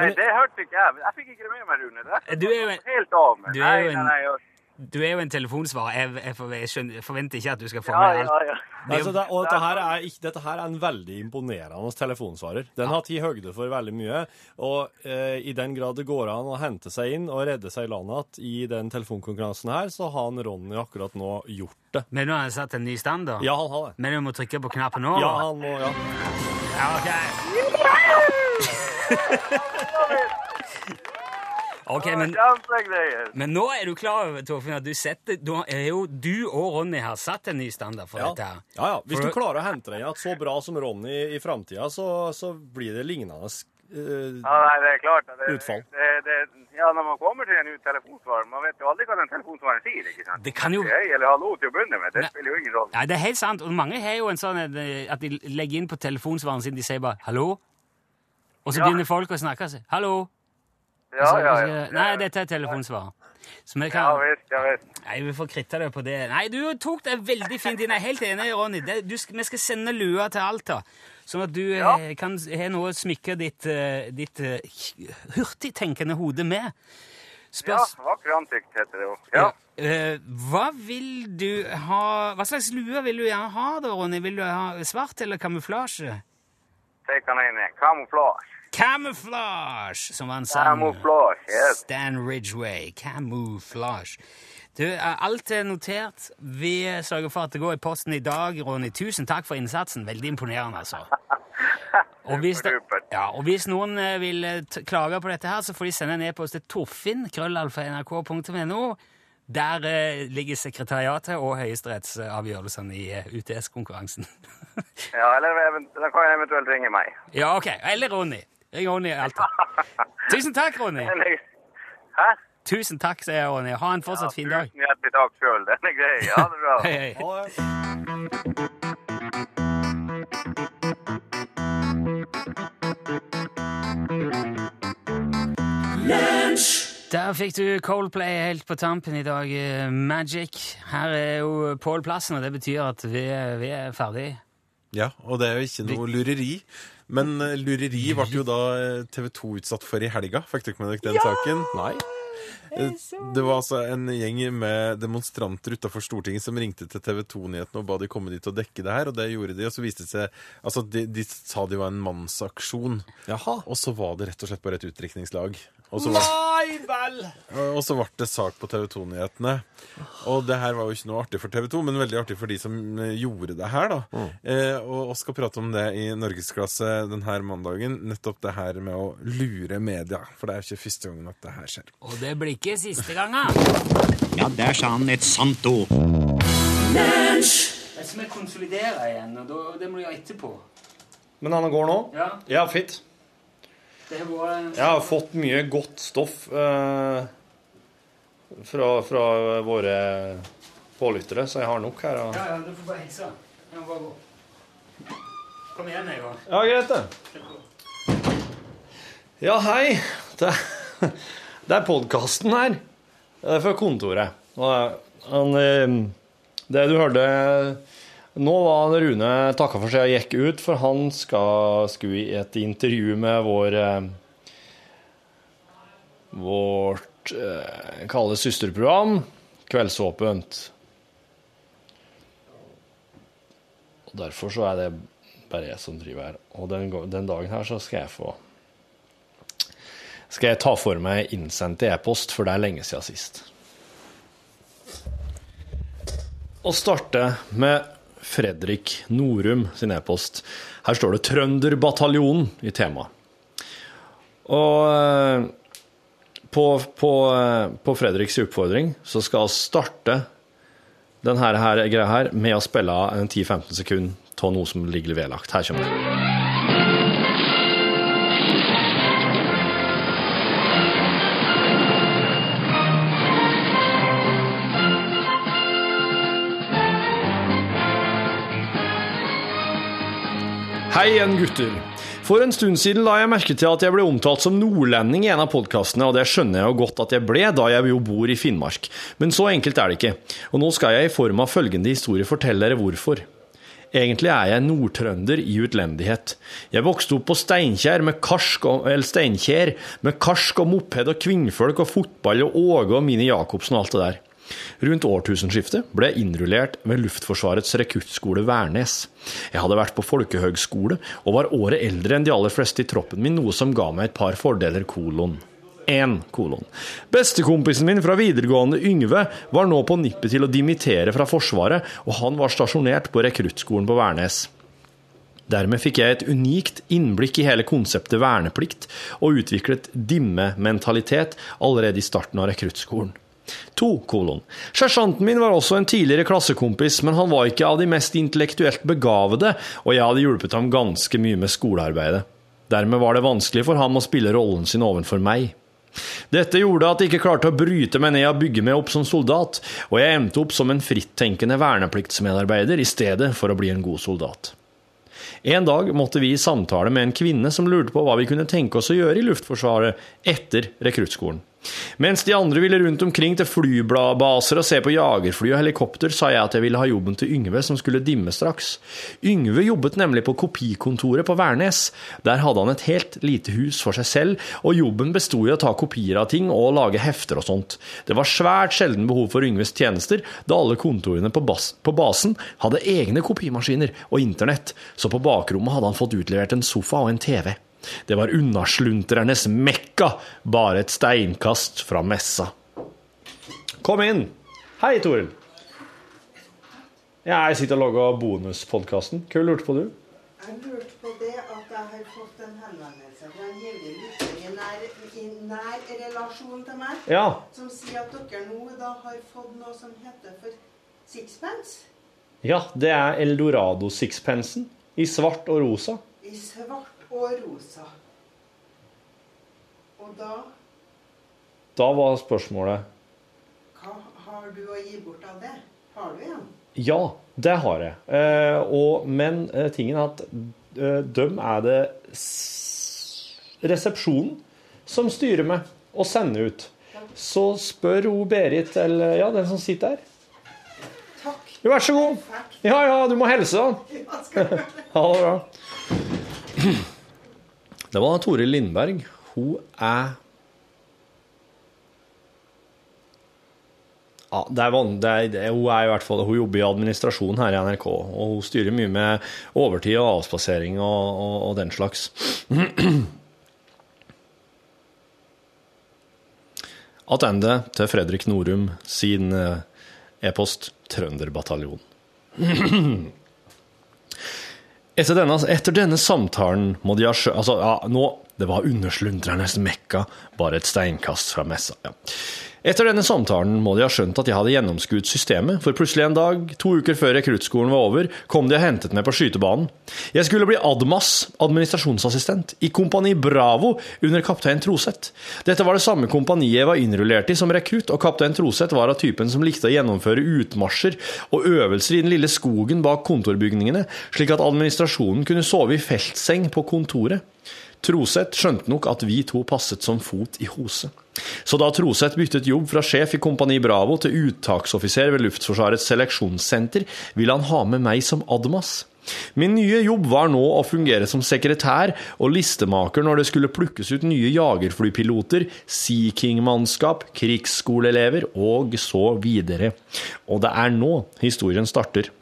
Nei, det hørte ikke jeg. Jeg fikk ikke det med meg, Rune. Det Du er jo en- helt av du er jo en- nei, nei. nei, Du er jo en telefonsvarer. Jeg, jeg, for- jeg, forventer ikke at du skal få med med ja, alt. ja. Altså, det, og dette her, er, dette her er en veldig imponerende telefonsvarer. Den har tatt høgde for veldig mye. Og eh, i den grad det går an å hente seg inn og redde seg i landet igjen i den telefonkonkurransen her, så har han Ronny akkurat nå gjort det. Men nå har han satt en ny standard. Ja, han har det. Men du må trykke på knappen nå? Ja, han må, ja. Ja, ok. Ok, men, men nå er du klar over, Torfinn, at du setter du, er jo, du og Ronny har satt en ny standard for Ja. dette her. ja, ja. Hvis For- du klarer å hente deg igjen så bra som Ronny i framtida, så, så blir det lignende uh, Ja, nei, det er klart. Det, Utfall. Det, det, ja, når man kommer til en ny telefonsvarer, man vet jo aldri hva den telefonsvareren sier, ikke sant? Det kan jo Hei eller hallo til å begynne med, det spiller jo ingen rolle. Nei, det er helt sant. Og mange har jo en sånn eh, at de legger inn på telefonsvaren sin, de sier bare 'hallo', og så Ja. begynner folk å snakke og si 'hallo'. Ja, Så- ja, ja. Nei, dette er vi kan Ja visst, ja visst. Nei, vi får kritta det på det. Nei, du tok det veldig fint inn. Jeg er helt enig, Ronny. Det, du vi skal sende lua til Alta, sånn at du Ja. eh, kan ha noe å smykke ditt, eh, ditt eh, hurtigtenkende hode med. Ja, Spørs... vakker ansikt heter det jo. Ja. Uh, hva vil du ha Hva slags lue vil du gjerne ha, da, Ronny? Vil du ha svart eller kamuflasje? Han inn i kamuflasje. Camouflage, som han sa. Camouflage, yes. Stan Ridgway. Camouflage. Du, eh, alt er notert. Vi sørger for at det går i posten i dag, Ronny. Tusen takk for innsatsen. Veldig imponerende, altså. Og hvis, det, ja, og hvis noen eh, vil eh, klage på dette her, så får de sende en e-post til torfinn, krøllalfa.nrk.no. Der eh, ligger sekretariatet og høyesterettsavgjørelsene i eh, UTS-konkurransen. Ja, eller da kan jeg eventuelt ringe meg. ja, ok. Eller Ronny. Ring Ronny i Alta. Tusen takk, Ronny. Hæ? Tusen takk, sier jeg, Ronny. Ha en fortsatt fin dag. Tusen hjertelig takk sjøl. Den er grei. Ha det bra. Hei, hei. Ha det. Der fikk du Coldplay helt på tampen i dag. eh, Magic. Her er jo Pål Plassen, og det betyr at vi er, vi er ferdig. Ja, og det er jo ikke noe lureri. Men eh, lureri ble jo da eh, TV 2 utsatt for i helga. Fikk dere med dere den saken? Nei. Det var altså en gjeng med demonstranter utafor Stortinget som ringte til TV 2-nyhetene og ba de komme dit og dekke det her, og det gjorde de. Og så viste det seg Altså, de, de sa det var en mannsaksjon, Jaha. og så var det rett og slett bare et utdrikningslag. Og så Nei vel! og så ble det sak på TV 2-nyhetene. Og det her var jo ikke noe artig for TV 2, men veldig artig for de som eh, gjorde det her, da. Eh, og vi skal prate om det i Norgesklasse denne mandagen. Nettopp det her med å lure media. For det er ikke første gangen at det her skjer. Og det blir ikke siste gangen. Ja, der sa han et sant ord. Jeg skal konsolidere igjen, og det må du gjøre etterpå. Men han går nå? Ja, Ja, fint. Vært Jeg har fått mye godt stoff eh, fra, fra våre pålyttere, så jeg har nok her. Og... Ja, ja, du får bare hilse. Jeg må bare gå. Kom igjen, jeg òg. Ja, greit, det. Ja, hei. Det, det er podkasten her. Det er fra kontoret. Og han, eh, det du hørte Nå var Rune takka for seg og gikk ut, for han skal, skulle i et intervju med vår eh, Vårt eh, Kall søsterprogram, Kveldsåpent. Og Derfor så er det bare jeg som driver her. Og den, den dagen her så skal jeg få Skal jeg ta for meg innsendt e-post, for det er lenge siden sist. Og starte med Fredrik Norum sin e-post. Her står det 'Trønderbataljonen' i temaet. Og eh, på, på, eh, på Fredriks oppfordring så skal vi starte denne her, greia her med å spille en 10-15 sekunder av noe som ligger vedlagt. Her kommer det. Hei igjen, gutter. For en stund siden la jeg merke til at jeg ble omtalt som nordlending i en av podkastene, og det skjønner jeg jo godt at jeg ble, da jeg jo bor i Finnmark. Men så enkelt er det ikke, og nå skal jeg i form av følgende historie fortelle dere hvorfor. Egentlig er jeg nordtrønder i utlendighet. Jeg vokste opp på Steinkjer med karsk og, Steinkjer med karsk og moped og kvinnfolk og fotball og Åge og Mini Jacobsen og alt det der. Rundt årtusenskiftet ble jeg innrullert ved Luftforsvarets rekruttskole Værnes. Jeg hadde vært på folkehøgskole og var året eldre enn de aller fleste i troppen min, noe som ga meg et par fordeler, kolon. En, kolon. Bestekompisen min fra videregående, Yngve, var nå på nippet til å dimittere fra Forsvaret, og han var stasjonert på rekruttskolen på Værnes. Dermed fikk jeg et unikt innblikk i hele konseptet verneplikt, og utviklet dimmementalitet allerede i starten av rekruttskolen. 2. kolon. Sersjanten min var også en tidligere klassekompis, men han var ikke av de mest intellektuelt begavede, og jeg hadde hjulpet ham ganske mye med skolearbeidet. Dermed var det vanskelig for ham å spille rollen sin ovenfor meg. Dette gjorde at jeg ikke klarte å bryte meg ned og bygge meg opp som soldat, og jeg endte opp som en frittenkende vernepliktsmedarbeider i stedet for å bli en god soldat. En dag måtte vi i samtale med en kvinne som lurte på hva vi kunne tenke oss å gjøre i Luftforsvaret etter rekruttskolen. Mens de andre ville rundt omkring til flybaser og se på jagerfly og helikopter, sa jeg at jeg ville ha jobben til Yngve, som skulle dimme straks. Yngve jobbet nemlig på kopikontoret på Værnes. Der hadde han et helt lite hus for seg selv, og jobben besto i å ta kopier av ting og lage hefter og sånt. Det var svært sjelden behov for Yngves tjenester, da alle kontorene på, bas på basen hadde egne kopimaskiner og internett, så på bakrommet hadde han fått utlevert en sofa og en TV. Det var unnasluntrernes mekka, bare et steinkast fra messa. Kom inn! Hei, Toril. Jeg sitter og lager bonuspodkasten. Hva lurte på du? Jeg lurte på det at jeg har fått en henvendelse fra en jevnlig lytter i nær, i nær relasjon til meg, Ja. som sier at dere nå da har fått noe som heter for sixpence Ja, det er Eldorado-sixpensen. I svart og rosa. i svart og rosa. Og da Da var spørsmålet Hva har du å gi bort av det? Har du en? Ja, det har jeg. Eh, og, men eh, tingen er at eh, dem er det resepsjonen som styrer med og sender ut. så spør hun Berit, eller ja, den som sitter her. Takk. Jo, vær så god. Ja, ja, du må helse, da. Ja? Ha det bra. Det var Tore Lindberg. Hun er Ja, det er det er, det, hun er i hvert fall Hun jobber i administrasjon her i NRK, og hun styrer mye med overtid og avspasering og, og, og den slags. Attende til Fredrik Norum sin eh, e-post Trønderbataljon. Etter denne, etter denne samtalen må de ha skjønt Altså, ja, nå Det var undersluntrernes mekka, bare et steinkast fra messa. Ja. Etter denne samtalen må de ha skjønt at jeg hadde gjennomskuet systemet, for plutselig en dag, to uker før rekruttskolen var over, kom de og hentet meg på skytebanen. Jeg skulle bli ADMAS, administrasjonsassistent, i Kompani Bravo under kaptein Troseth. Dette var det samme kompaniet jeg var innrullert i som rekrutt, og kaptein Troseth var av typen som likte å gjennomføre utmarsjer og øvelser i den lille skogen bak kontorbygningene, slik at administrasjonen kunne sove i feltseng på kontoret. Troseth skjønte nok at vi to passet som fot i hose. Så da Troseth byttet jobb fra sjef i Kompani Bravo til uttaksoffiser ved Luftforsvarets seleksjonssenter, ville han ha med meg som ADMAS. Min nye jobb var nå å fungere som sekretær og listemaker når det skulle plukkes ut nye jagerflypiloter, Sea King-mannskap, krigsskoleelever og så videre. Og det er nå historien starter.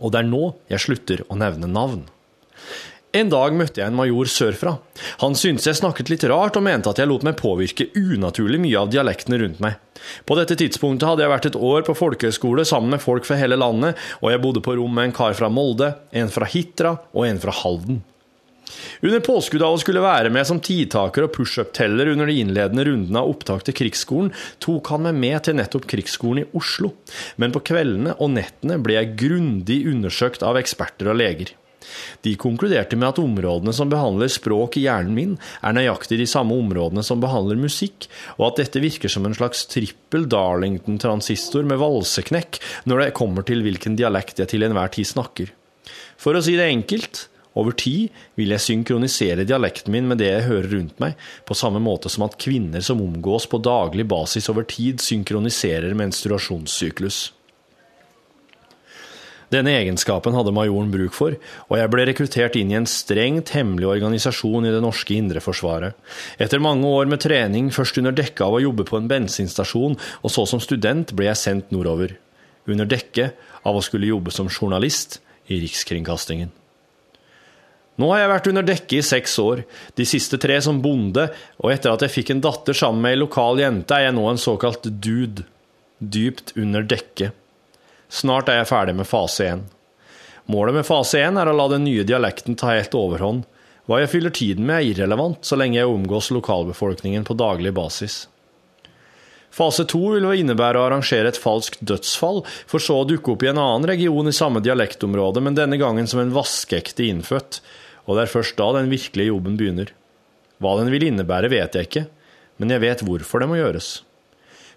Og det er nå jeg slutter å nevne navn. En dag møtte jeg en major sørfra. Han syntes jeg snakket litt rart, og mente at jeg lot meg påvirke unaturlig mye av dialektene rundt meg. På dette tidspunktet hadde jeg vært et år på folkehøyskole sammen med folk fra hele landet, og jeg bodde på rom med en kar fra Molde, en fra Hitra og en fra Halden. Under påskudd av å skulle være med som tidtaker og pushup-teller under de innledende rundene av opptak til krigsskolen, tok han meg med til nettopp krigsskolen i Oslo, men på kveldene og nettene ble jeg grundig undersøkt av eksperter og leger. De konkluderte med at områdene som behandler språk i hjernen min, er nøyaktig de samme områdene som behandler musikk, og at dette virker som en slags trippel Darlington-transistor med valseknekk når det kommer til hvilken dialekt jeg til enhver tid snakker. For å si det enkelt, over tid vil jeg synkronisere dialekten min med det jeg hører rundt meg, på samme måte som at kvinner som omgås på daglig basis over tid, synkroniserer menstruasjonssyklus. Denne egenskapen hadde majoren bruk for, og jeg ble rekruttert inn i en strengt hemmelig organisasjon i det norske indreforsvaret. Etter mange år med trening, først under dekke av å jobbe på en bensinstasjon, og så som student, ble jeg sendt nordover. Under dekke av å skulle jobbe som journalist i Rikskringkastingen. Nå har jeg vært under dekke i seks år, de siste tre som bonde, og etter at jeg fikk en datter sammen med ei lokal jente, er jeg nå en såkalt dude. Dypt under dekket. Snart er jeg ferdig med fase 1. Målet med fase 1 er å la den nye dialekten ta helt overhånd. Hva jeg fyller tiden med er irrelevant, så lenge jeg omgås lokalbefolkningen på daglig basis. Fase 2 vil innebære å arrangere et falskt dødsfall, for så å dukke opp i en annen region i samme dialektområde, men denne gangen som en vaskeekte innfødt, og det er først da den virkelige jobben begynner. Hva den vil innebære, vet jeg ikke, men jeg vet hvorfor det må gjøres.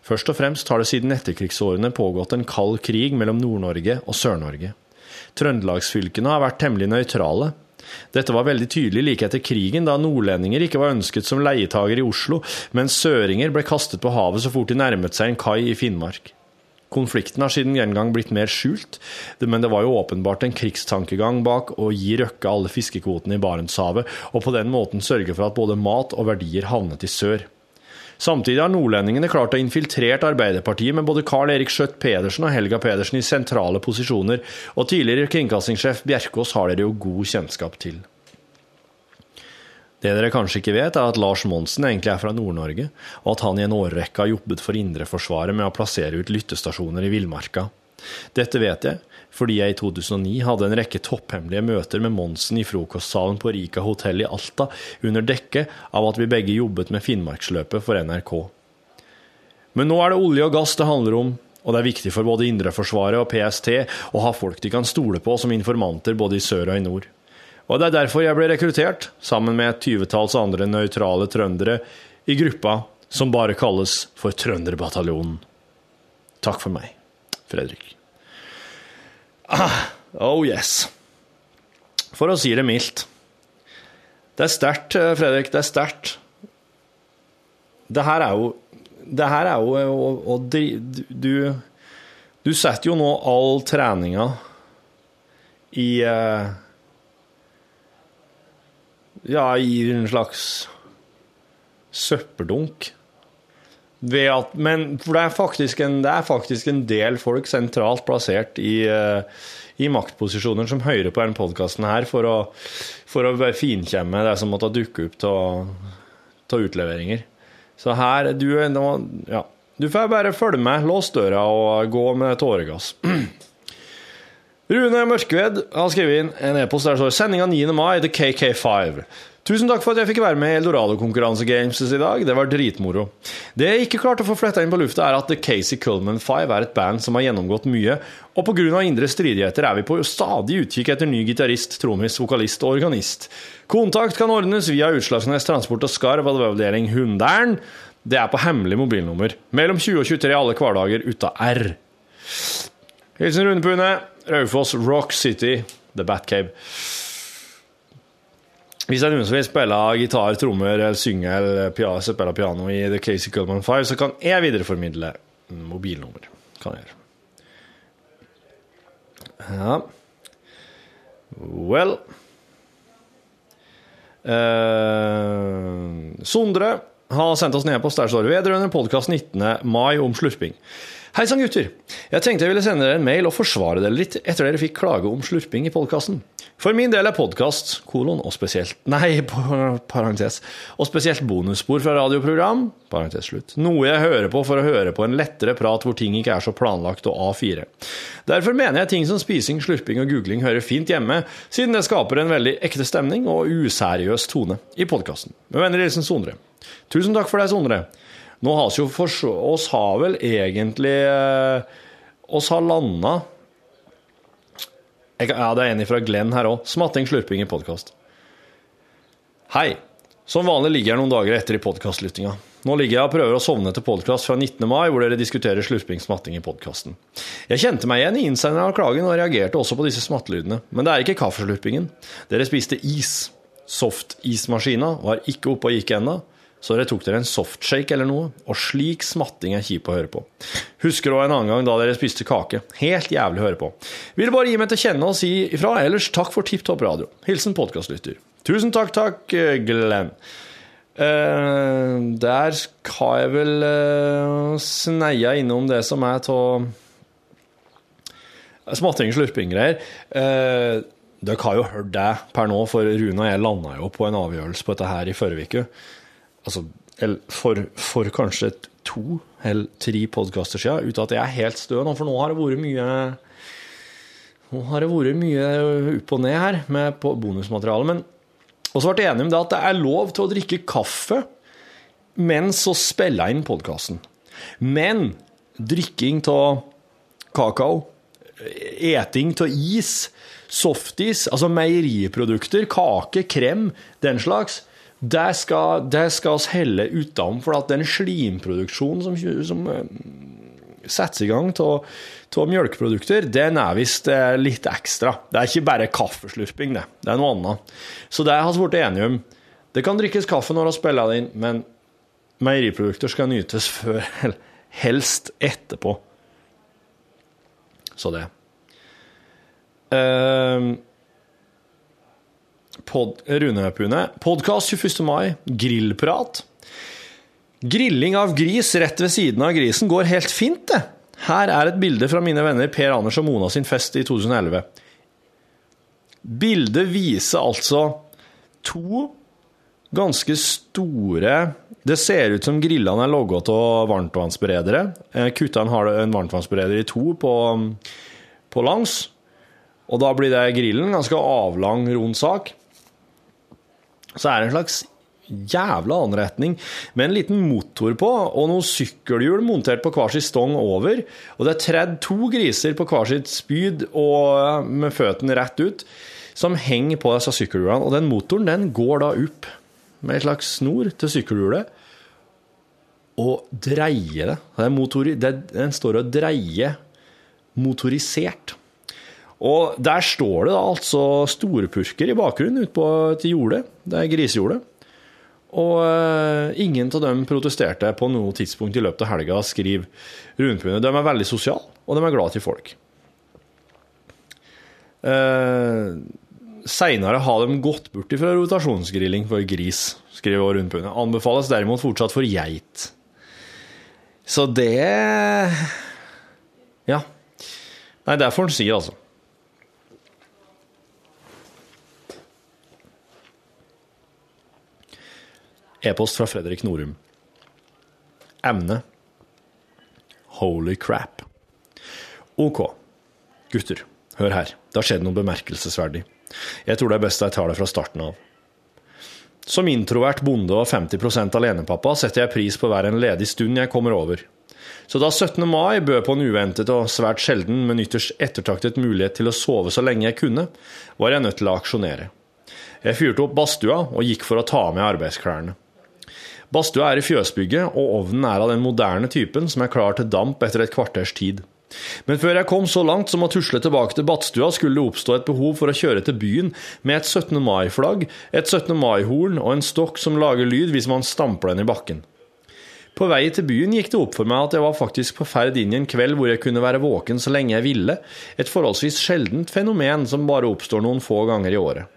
Først og fremst har det siden etterkrigsårene pågått en kald krig mellom Nord-Norge og Sør-Norge. Trøndelagsfylkene har vært temmelig nøytrale. Dette var veldig tydelig like etter krigen, da nordlendinger ikke var ønsket som leietager i Oslo, mens søringer ble kastet på havet så fort de nærmet seg en kai i Finnmark. Konflikten har siden den blitt mer skjult, men det var jo åpenbart en krigstankegang bak å gi Røkke alle fiskekvotene i Barentshavet, og på den måten sørge for at både mat og verdier havnet i sør. Samtidig har nordlendingene klart å infiltrert Arbeiderpartiet med både Carl Erik Skjøtt Pedersen og Helga Pedersen i sentrale posisjoner, og tidligere kringkastingssjef Bjerkås har dere jo god kjennskap til. Det dere kanskje ikke vet, er at Lars Monsen egentlig er fra Nord-Norge, og at han i en årrekke har jobbet for Indreforsvaret med å plassere ut lyttestasjoner i villmarka. Dette vet jeg, fordi jeg i 2009 hadde en rekke topphemmelige møter med Monsen i frokostsalen på Rika hotell i Alta, under dekke av at vi begge jobbet med Finnmarksløpet for NRK. Men nå er det olje og gass det handler om, og det er viktig for både Indreforsvaret og PST å ha folk de kan stole på som informanter både i sør og i nord. Og det er derfor jeg ble rekruttert, sammen med et tyvetalls andre nøytrale trøndere, i gruppa som bare kalles for Trønderbataljonen. Takk for meg, Fredrik. Ah, oh yes. For å si det mildt. Det er sterkt, Fredrik. Det er sterkt. Det her er jo det her er jo å, å dri- Du Du setter jo nå all treninga i eh, Ja, i en slags søppeldunk. At, men for det er, en, det er faktisk en del folk sentralt plassert i, eh, i maktposisjoner som hører på denne podkasten her for å, for å finkjemme det som måtte dukke opp av utleveringer. Så her du, nå- ja, du får bare følge med, lås døra og gå med tåregass. Rune Mørkved har skrevet inn en e-post der det står 'Sendinga 9. mai, til KK5'. Tusen takk for at jeg fikk være med i Eldorado-konkurranse Games i dag. Det var dritmoro. Det jeg ikke klarte å få fletta inn på lufta, er at The Casey Cullman Five er et band som har gjennomgått mye, og pga. indre stridigheter er vi på stadig utkikk etter ny gitarist, trommis, vokalist og organist. Kontakt kan ordnes via Utslagsnes Transport og Skarv avdeling Hundern. Det er på hemmelig mobilnummer. Mellom 20 og 23 alle hverdager uta R. Hilsen Rune Pune, Raufoss, Rock City, The Batcave. Hvis det er noen som vil spille gitar, trommer, eller synge eller spille piano i The Casey Cullman 5, så kan jeg videreformidle mobilnummer. Kan jeg gjøre. Ja. Well Eh, Sondre har sendt oss ned på Stærsår vedrørende podkast 19. mai om slurping. Hei sann, gutter. Jeg tenkte jeg ville sende dere en mail og forsvare dere litt etter dere fikk klage om slurping i podkasten. For min del er podkast, kolon, og spesielt Nei, parentes. Og spesielt bonusspor fra radioprogram, parentes slutt. Noe jeg hører på for å høre på en lettere prat hvor ting ikke er så planlagt og A4. Derfor mener jeg ting som spising, slurping og googling hører fint hjemme, siden det skaper en veldig ekte stemning og useriøs tone i podkasten. Med vennlig hilsen Sondre. Tusen takk for deg, Sondre. Nå har vi jo for, oss har vel egentlig eh, oss har landa jeg, Ja, det er en fra Glenn her òg. Smatting, slurping i podkast. Hei. Som vanlig ligger jeg noen dager etter i podkastlyttinga. Nå ligger jeg og prøver å sovne til podkast fra 19. mai, hvor dere diskuterer slurping, smatting i podkasten. Jeg kjente meg igjen i innsenderen av klagen og reagerte også på disse smattelydene. Men det er ikke kaffeslurpingen. Dere spiste is. Softismaskina var ikke oppe og gikk ennå, så dere tok dere en softshake eller noe, og slik smatting er kjip å høre på. Husker òg en annen gang da dere spiste kake. Helt jævlig å høre på. Vil bare gi meg til kjenne og si ifra, ellers takk for Tipp Topp Radio. Hilsen podkastlytter. Tusen takk, takk, eh, Glenn. Eh, der har jeg vel uh, sneia innom det som er av smatting, slurping-greier. Uh, dere har jo hørt det per nå, for Rune og jeg landa jo på en avgjørelse på dette her i forrige uke. Altså, for, for kanskje to eller tre podkaster siden, uten at jeg er helt stø nå, for nå har det vært mye Nå har det vært mye opp og ned her med bonusmateriale. Men og så ble jeg enig om det at det er lov til å drikke kaffe mens å spille inn podkasten. Men drikking av kakao, eting av is, softis, altså meieriprodukter, kake, krem, den slags, det skal, det skal oss helle utenom, for at den slimproduksjonen som, som eh, settes i gang av melkeprodukter, den er visst eh, litt ekstra. Det er ikke bare kaffeslurping, det. Det er noe annet. Så det har vi blitt enige om. Det kan drikkes kaffe når vi spiller det inn, men meieriprodukter skal nytes før, helst etterpå. Så det. Uh, pod, Rune. Podkast 21. mai. Grillprat. Grilling av gris rett ved siden av grisen går helt fint, det. Her er et bilde fra mine venner Per Anders og Mona sin fest i 2011. Bildet viser altså to ganske store Det ser ut som grillene er logga av varmtvannsberedere. Kutteren har en varmtvannsbereder i to på, på langs. Og da blir det grillen, ganske avlang, rund sak. Så er det en slags jævla anretning med en liten motor på, og noen sykkelhjul montert på hver sin stong over. Og det er tredd to griser på hver sitt spyd og med føttene rett ut, som henger på disse sykkelhjulene. Og den motoren den går da opp med en slags snor til sykkelhjulet og dreier det. Den, motori, den står og dreier motorisert. Og der står det da altså storpurker i bakgrunnen ute på et jorde. Det er grisejordet. Og eh, ingen av dem protesterte på noe tidspunkt i løpet av helga, skriver Rundpune. De er veldig sosiale, og de er glad til folk. Eh, Seinere har de gått bort fra rotasjonsgrilling for gris, skriver Rundpune. Anbefales derimot fortsatt for geit. Så det Ja. Nei, det får en si, altså. E-post fra Fredrik Norum. Emne Holy crap. OK. Gutter, hør her. Det har skjedd noe bemerkelsesverdig. Jeg tror det er best jeg tar det fra starten av. Som introvert bonde og 50 alenepappa setter jeg pris på hver en ledig stund jeg kommer over. Så da 17. mai bød på en uventet og svært sjelden, men ytterst ettertraktet mulighet til å sove så lenge jeg kunne, var jeg nødt til å aksjonere. Jeg fyrte opp badstua og gikk for å ta med arbeidsklærne. Badstua er i fjøsbygget, og ovnen er av den moderne typen som er klar til damp etter et kvarters tid. Men før jeg kom så langt som å tusle tilbake til badstua, skulle det oppstå et behov for å kjøre til byen med et 17. mai-flagg, et 17. mai-horn og en stokk som lager lyd hvis man stamper den i bakken. På vei til byen gikk det opp for meg at jeg var faktisk på ferd inn i en kveld hvor jeg kunne være våken så lenge jeg ville, et forholdsvis sjeldent fenomen som bare oppstår noen få ganger i året.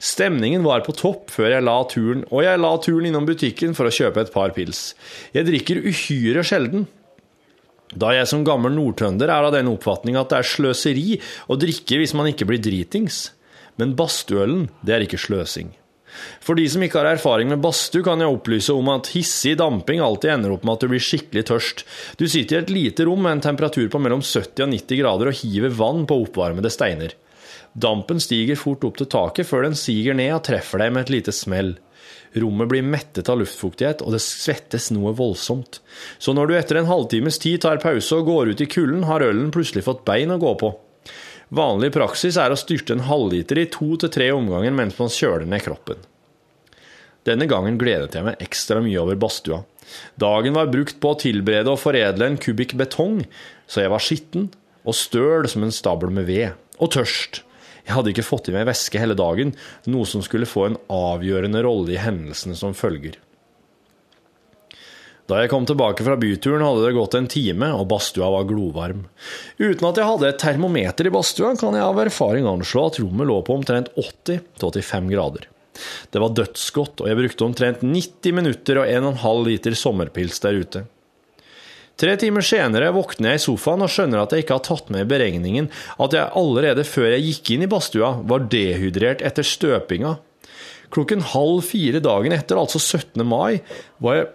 Stemningen var på topp før jeg la turen, og jeg la turen innom butikken for å kjøpe et par pils. Jeg drikker uhyre sjelden, da jeg som gammel nordtrønder er av den oppfatning at det er sløseri å drikke hvis man ikke blir dritings. Men badstuølen, det er ikke sløsing. For de som ikke har erfaring med badstue, kan jeg opplyse om at hissig damping alltid ender opp med at du blir skikkelig tørst. Du sitter i et lite rom med en temperatur på mellom 70 og 90 grader og hiver vann på oppvarmede steiner. Dampen stiger fort opp til taket før den siger ned og treffer deg med et lite smell. Rommet blir mettet av luftfuktighet, og det svettes noe voldsomt. Så når du etter en halvtimes tid tar pause og går ut i kulden, har ølen plutselig fått bein å gå på. Vanlig praksis er å styrte en halvliter i to til tre omganger mens man kjøler ned kroppen. Denne gangen gledet jeg meg ekstra mye over badstua. Dagen var brukt på å tilberede og foredle en kubikk betong, så jeg var skitten og støl som en stabel med ved. Og tørst. Jeg hadde ikke fått i meg væske hele dagen, noe som skulle få en avgjørende rolle i hendelsene som følger. Da jeg kom tilbake fra byturen, hadde det gått en time, og badstua var glovarm. Uten at jeg hadde et termometer i badstua, kan jeg av erfaring anslå at rommet lå på omtrent 80-85 grader. Det var dødsgodt, og jeg brukte omtrent 90 minutter og 1,5 liter sommerpils der ute. Tre timer senere våkner jeg i sofaen og skjønner at jeg ikke har tatt med i beregningen at jeg allerede før jeg gikk inn i badstua, var dehydrert etter støpinga. Klokken halv fire dagen etter, altså 17. mai, var jeg,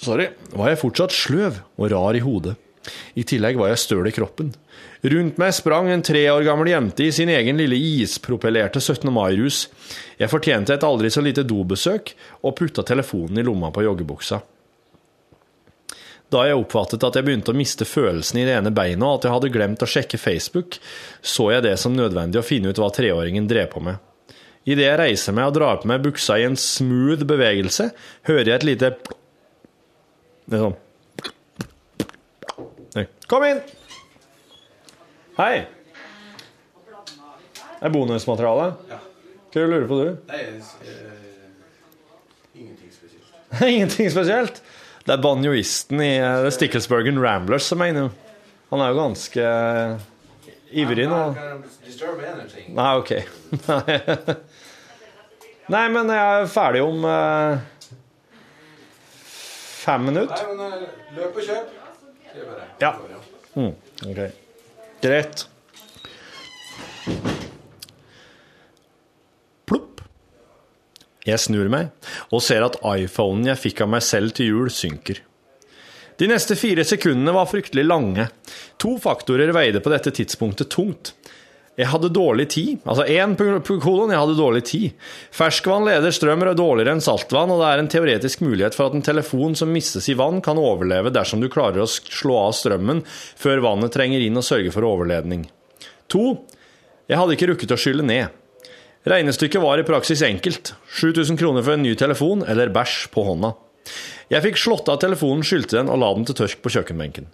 sorry, var jeg fortsatt sløv og rar i hodet. I tillegg var jeg støl i kroppen. Rundt meg sprang en tre år gammel jente i sin egen lille ispropellerte 17. mai-rus. Jeg fortjente et aldri så lite dobesøk, og putta telefonen i lomma på joggebuksa. Da jeg oppfattet at jeg begynte å miste følelsen i det ene beinet, og at jeg hadde glemt å sjekke Facebook, så jeg det som nødvendig å finne ut hva treåringen drev på med. Idet jeg reiser meg og drar på meg buksa i en smooth bevegelse, hører jeg et lite Det er sånn. Kom inn! Hei! Det er bonusmateriale. Hva lurer du på, du? Nei, ingenting spesielt. Ingenting spesielt? Det er banjoisten i uh, Stickelsbergen Ramblers som er inne. Han er jo ganske uh, ivrig nå. Nei, OK. Nei, men jeg er ferdig om uh, fem minutter. Nei, men løp og kjøp. Ja. Mm, ok. Greit. Jeg snur meg og ser at iPhonen jeg fikk av meg selv til jul, synker. De neste fire sekundene var fryktelig lange. To faktorer veide på dette tidspunktet tungt. Jeg hadde dårlig tid. Altså én kolon, jeg hadde dårlig tid. Ferskvann leder strøm dårligere enn saltvann, og det er en teoretisk mulighet for at en telefon som mistes i vann, kan overleve dersom du klarer å slå av strømmen før vannet trenger inn og sørger for overledning. To. Jeg hadde ikke rukket å skylle ned. Regnestykket var i praksis enkelt. 7000 kroner for en ny telefon, eller bæsj på hånda. Jeg fikk slått av telefonen, skylte den og la den til tørk på kjøkkenbenken.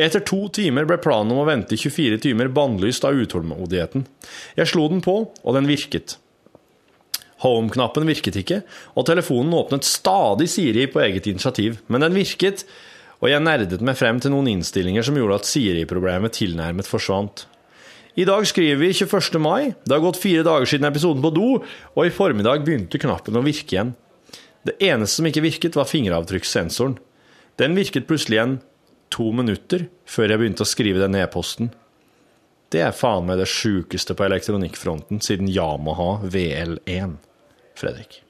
Etter to timer ble planen om å vente i 24 timer bannlyst av utålmodigheten. Jeg slo den på, og den virket. Home-knappen virket ikke, og telefonen åpnet stadig Siri på eget initiativ. Men den virket, og jeg nerdet meg frem til noen innstillinger som gjorde at Siri-problemet tilnærmet forsvant. I dag skriver vi 21. mai. Det har gått fire dager siden episoden på do, og i formiddag begynte knappen å virke igjen. Det eneste som ikke virket, var fingeravtrykkssensoren. Den virket plutselig igjen to minutter før jeg begynte å skrive den e-posten. Det er faen meg det sjukeste på elektronikkfronten siden Yamaha VL1. Fredrik.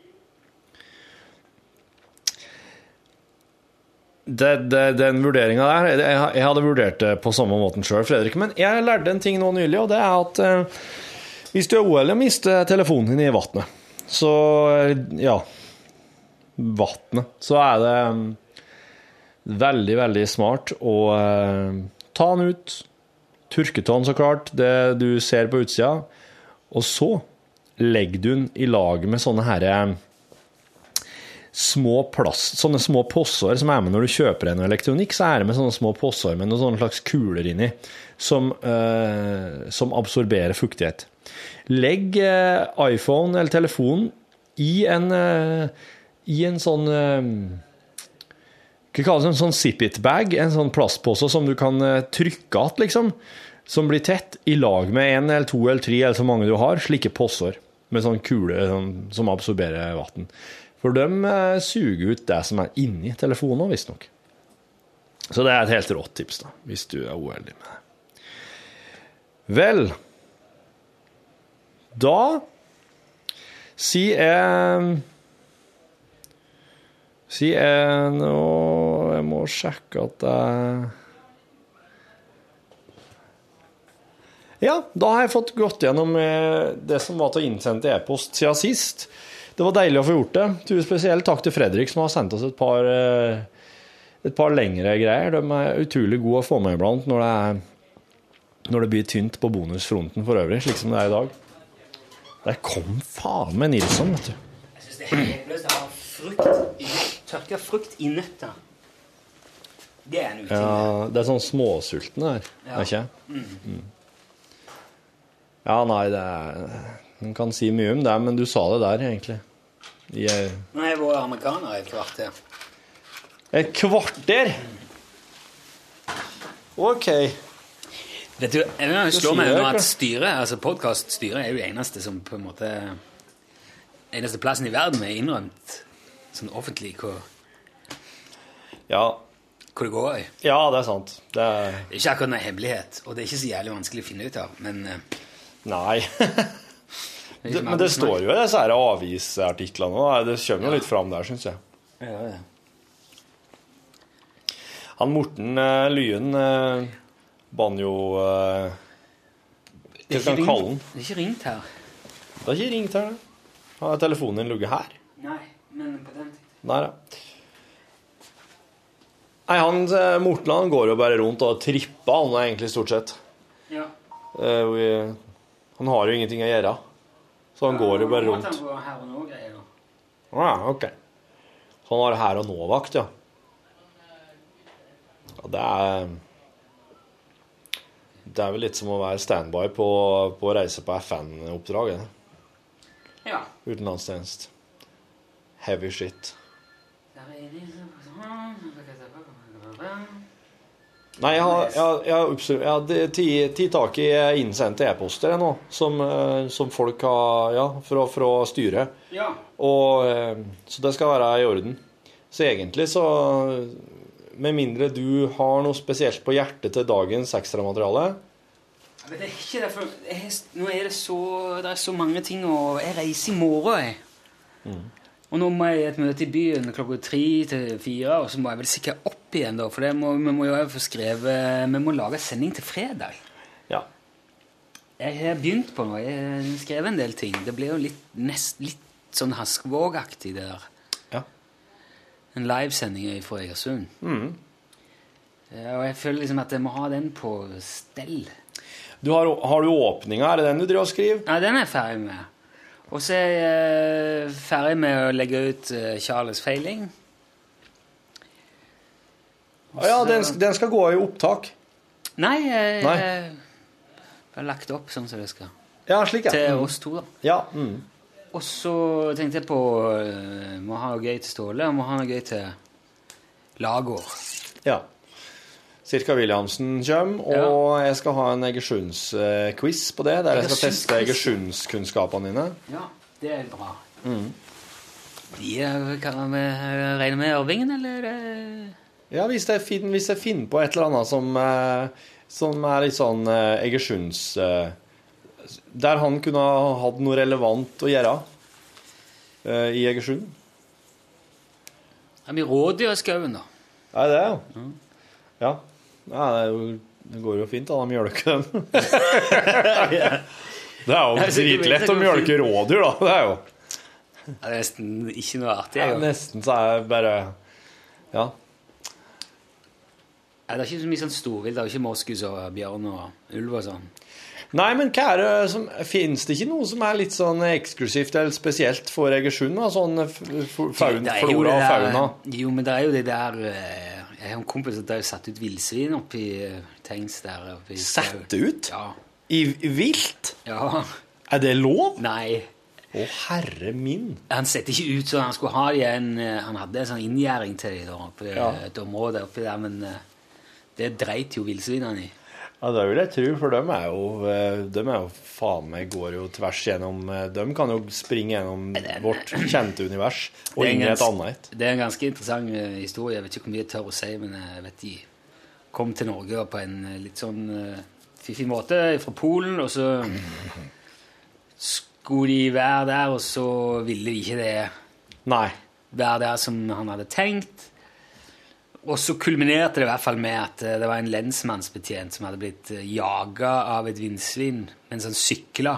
Det, det, den vurderinga der jeg, hadde vurdert det på samme måten sjøl, Fredrik. Men jeg lærte en ting nå nylig, og det er at eh, hvis du er OL og mister telefonen din i vannet, så eh, Ja. Vannet. Så er det um, veldig, veldig smart å eh, ta den ut, turke den så klart, det du ser på utsida, og så legger du den i lag med sånne herre små plast, sånne små posser som er med når du kjøper en elektronikk, så er det med sånne små posser med noen slags kuler inni, som, eh, som absorberer fuktighet. Legg eh, iPhone eller telefonen i en, eh, i en sånn eh, Hva kalles det? En sånn zip-it-bag, en sånn plastpose som du kan eh, trykke att, liksom. Som blir tett, i lag med en eller to eller tre, eller så mange du har, slike posser med sånn kule sånn, som absorberer vann. For de eh, suger ut det som er inni telefonen, visstnok. Så det er et helt rått tips, da, hvis du er uheldig med det. Vel Da sier jeg Sier jeg nå Jeg må sjekke at jeg Ja, da har jeg fått gått gjennom eh, det som var til å innsende e-post siden sist. Det var deilig å få gjort det. Tusen spesielt takk til Fredrik, som har sendt oss et par, eh, et par lengre greier. De er utrolig gode å få med iblant når det, er, når det blir tynt på bonusfronten for øvrig, slik som det er i dag. Der kom faen meg Nilsson, vet du. Jeg syns det er helt å ha frukt i tørka frukt i nøtter. Det er en uting. Ja, det er sånn småsulten her, Ja. er ikke? Mm. Mm. Ja, nei, det er En kan si mye om det, men du sa det der, egentlig. I eh, Nå har jeg vært amerikaner i et kvarter. et kvarter! OK. Vet du, jeg vil slå meg under at styret, altså podkaststyret, er jo eneste som på en måte Eneste plassen i verden er innrømt sånn offentlig hvor, Ja. hvor det går i. Ja, det er sant. Det er er ikke akkurat noen hemmelighet, og det er ikke så jævlig vanskelig å finne ut av, men eh, Nei. det men det står jo i disse avisartiklene. Det kommer jo litt fram der, syns jeg. Ja, ja. Han Morten uh, Lyen, uh, banjo eh, Det Hva skal han kalle den? ringt- Det er ikke ringt her. Det er ikke ringt her, det. Har telefonen din ligget her? Nei, men på den Nei da. Nei, han eh, Morten han går jo bare rundt og tripper, han egentlig stort sett. Ja. Uh, vi- han har jo ingenting å gjøre. Så han går jo bare rundt. Han går her og nå greier. da. Ja, ok. Så han har her og nå-vakt, ja. ja. Det er Det er vel litt som å være standby på, på å reise på FN-oppdrag. Ja. Utenlandstjeneste. Heavy shit. Der er de Nei, jeg har, jeg, jeg har, jeg har ti, ti tak i innsendte e-poster nå, som, eh, som folk har Ja, fra, fra styret. Ja. Og, eh, så det skal være i orden. Så egentlig så Med mindre du har noe spesielt på hjertet til dagens ekstramateriale Men det er ikke derfor jeg, Nå er det så Det er så mange ting å Jeg reiser i morgen, jeg. Og nå må jeg i et møte i byen klokka tre til fire, og så må jeg vel sikkert opp igjen, da. For det må, vi må jo få skrevet Vi må lage sending til fredag. Ja. Jeg har begynt på noe. Jeg har skrevet en del ting. Det blir jo litt, nest, litt sånn Haskvåg-aktig, det der. Ja. En livesending fra Egersund. Mm. Og jeg føler liksom at jeg må ha den på stell. Du har, har du åpninga? Er det den du driver og skriver? Ja, den er jeg ferdig med. Og så er jeg eh, ferdig med å legge ut eh, Charles Feiling. Ah, ja, den, den skal gå i opptak. Nei, jeg, Nei. jeg har lagt opp sånn som det skal. Ja, slik, ja. Til Mm. oss to, da. Ja. Mm. og så tenkte jeg på eh, Må ha noe gøy til Ståle, og må ha noe gøy til Lagård. Ja. Cirka Williamsen kommer, og jeg skal ha en Egersunds-quiz på det, der jeg skal teste Egersunds-kunnskapene dine. Ja, det er bra. Mm. De eh, kan vi regne med Ørvingen, eller? Ja, hvis jeg, finner, hvis jeg finner på et eller annet som, eh, som er litt sånn eh, Egersunds eh, Der han kunne ha hatt noe relevant å gjøre i Egersund. Er mye rådyr i skauen, da? Er det, ja? Ja. ja det, er jo, det går jo fint, da. De mjølker dem. det er jo dritlett å mjølke rådyr, da. Det er jo Det er nesten ikke noe artig. ja. Nesten så er det bare Ja. Nei, det er ikke så mye sånn storvilt. Det er jo ikke moskus og bjørn og ulv og sånn. Nei, men hva er det som Fins det ikke noe som er litt sånn eksklusivt eller spesielt for Egersund? Sånn faun, flora og fauna? Jo, men det er jo det der eh, Jeg har en kompis som har satt ut villsvin oppi eh, Tengs der. Oppi Satt ut? Ja. I vilt? ja. Er det lov? Nei. Å, herre min. Han setter ikke ut sånn han skulle ha de en eh, Han hadde en sånn inngjerding til de da, oppi Ja. et område oppi der, men det dreit jo villsvinene i. Ja, det vil jeg tro, for de er jo eh, De er jo faen meg går jo tvers gjennom eh, De kan jo springe gjennom vårt kjente univers og er inn i et annet. Det er en ganske interessant eh, historie. Jeg vet ikke hvor mye jeg tør å si, men jeg vet de kom til Norge på en litt sånn fiffig måte fra Polen, og så skulle de være der, og så ville de ikke det Nei. være der som han hadde tenkt. Og så kulminerte det i hvert fall med at eh, det var en lensmannsbetjent som hadde blitt jaga av et villsvin mens han sykla.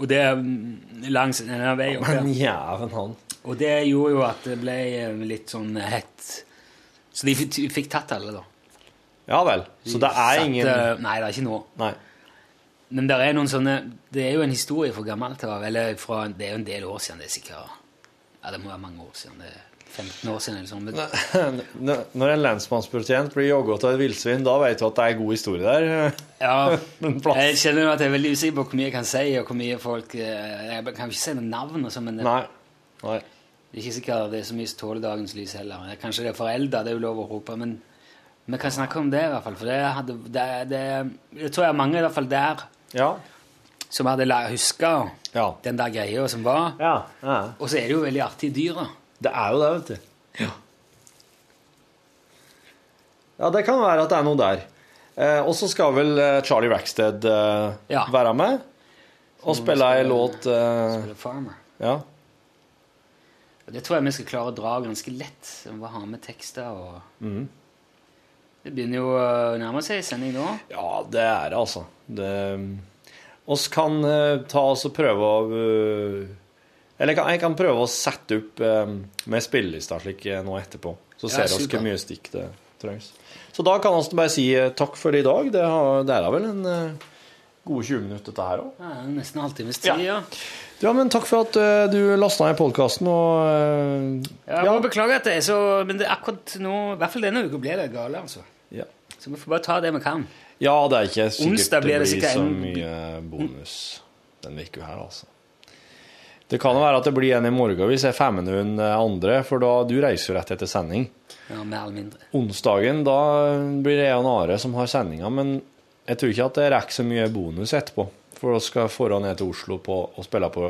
Og det mm, langs denne veien opp der. Jæven han. Og det gjorde jo at det ble eh, litt sånn hett. Så de fikk, fikk tatt alle, da. Ja vel. Så det er Satte- ingen Nei, det er ikke noe. Nei. Men det er noen sånne Det er jo en historie fra gammelt av. Eller fra, det er jo en del år siden. Det er sikkert Ja, det må være mange år siden. Det er 15 år siden sånn. Når- en lensmannsbetjent blir jogget av et villsvin, da vet du at det er god historie der. ja, jeg kjenner at jeg er veldig usikker på hvor mye jeg kan si, og hvor mye folk eh, Jeg kan ikke si noe navn, sånn, men Nei. Nei. det er ikke sikkert det er så mye som tåler dagens lys heller. Kanskje det er forelda, det er jo lov å rope, men vi kan snakke om det, i hvert fall. For det, hadde, det, det, det tror jeg mange i hvert fall der Ja. som hadde huska Ja. den der greia som var. Ja. ja. Og så er det jo veldig artige dyr, da. Det er jo det, vet du. Ja, Ja, det kan være at det er noe der. Eh, og så skal vel eh, Charlie Rackstead eh, Ja. være med og spille ei låt eh, Spille Farmer. Ja. Det tror jeg vi skal klare å dra ganske lett. Vi må ha med tekster og mm. Det begynner jo å nærme seg sending nå. ja, det er det, altså. Det oss kan eh, ta oss og prøve å eh, Eller jeg kan, jeg kan prøve å sette opp eh, med spillelista slik eh, nå etterpå. Så ser vi hvor mye stikk det trengs. Så da kan vi bare si eh, takk for i dag. Det, har, det er vel en uh, gode 20 minutter, dette her òg. Ja, nesten en halvtimes tid, ja. Ja, men takk for at uh, du lasta ned podkasten og uh, ja, ja. Beklager at det er så Men det er akkurat nå, i hvert fall denne uka, blir det gale, altså. Ja. Så vi får bare ta det vi kan. Ja, det er ikke sikkert Onsdag blir det blir så en- mye bonus denne uka her, altså. Det kan jo være at det blir en i morgen hvis jeg får med noen andre, for da du reiser jo rett etter sending. Ja, Mer eller mindre. Onsdagen, da blir det jeg og Are som har sendinga, men jeg tror ikke at det rekker så mye bonus etterpå. For da skal jeg ned til Oslo på, og spille på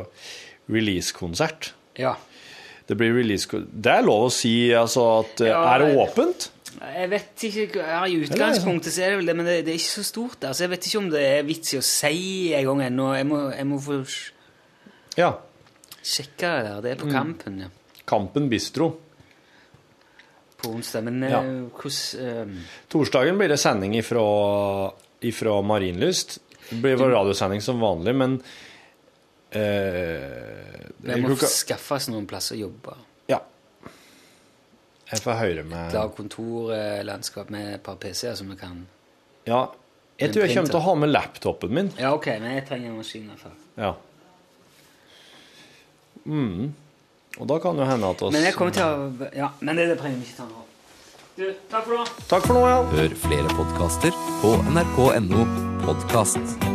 release-konsert. Ja. Det blir release Det er lov å si altså at eh, Ja, Er det åpent? Jeg vet ikke, ja, I utgangspunktet så er det vel det, men det, det er ikke så stort. der, så Jeg vet ikke om det er vits i å si en gang ennå. Jeg må, jeg må få Ja. Sjekke det der. Det er på Mm. Kampen, ja. Kampen Bistro. På onsdag. Men Ja. eh, hvordan eh, Torsdagen blir det sending ifra, ifra Marienlyst. Det blir vel radiosending som vanlig, men eh, Vi må klokka- skaffe oss noen plasser å jobbe. Ja. Jeg får høre med Lage kontorlandskap med et par PC-er som vi kan Ja. Jeg tror jeg kommer til å ha med laptopen min. Ja, OK, men jeg trenger en maskin. i hvert fall. Ja. Mm. Og da kan det hende at oss Men jeg kommer til å Ja, men det, det trenger vi ikke ta nå. Du, takk for nå. Takk for nå, ja. Hør flere podkaster på nrk.no podkast.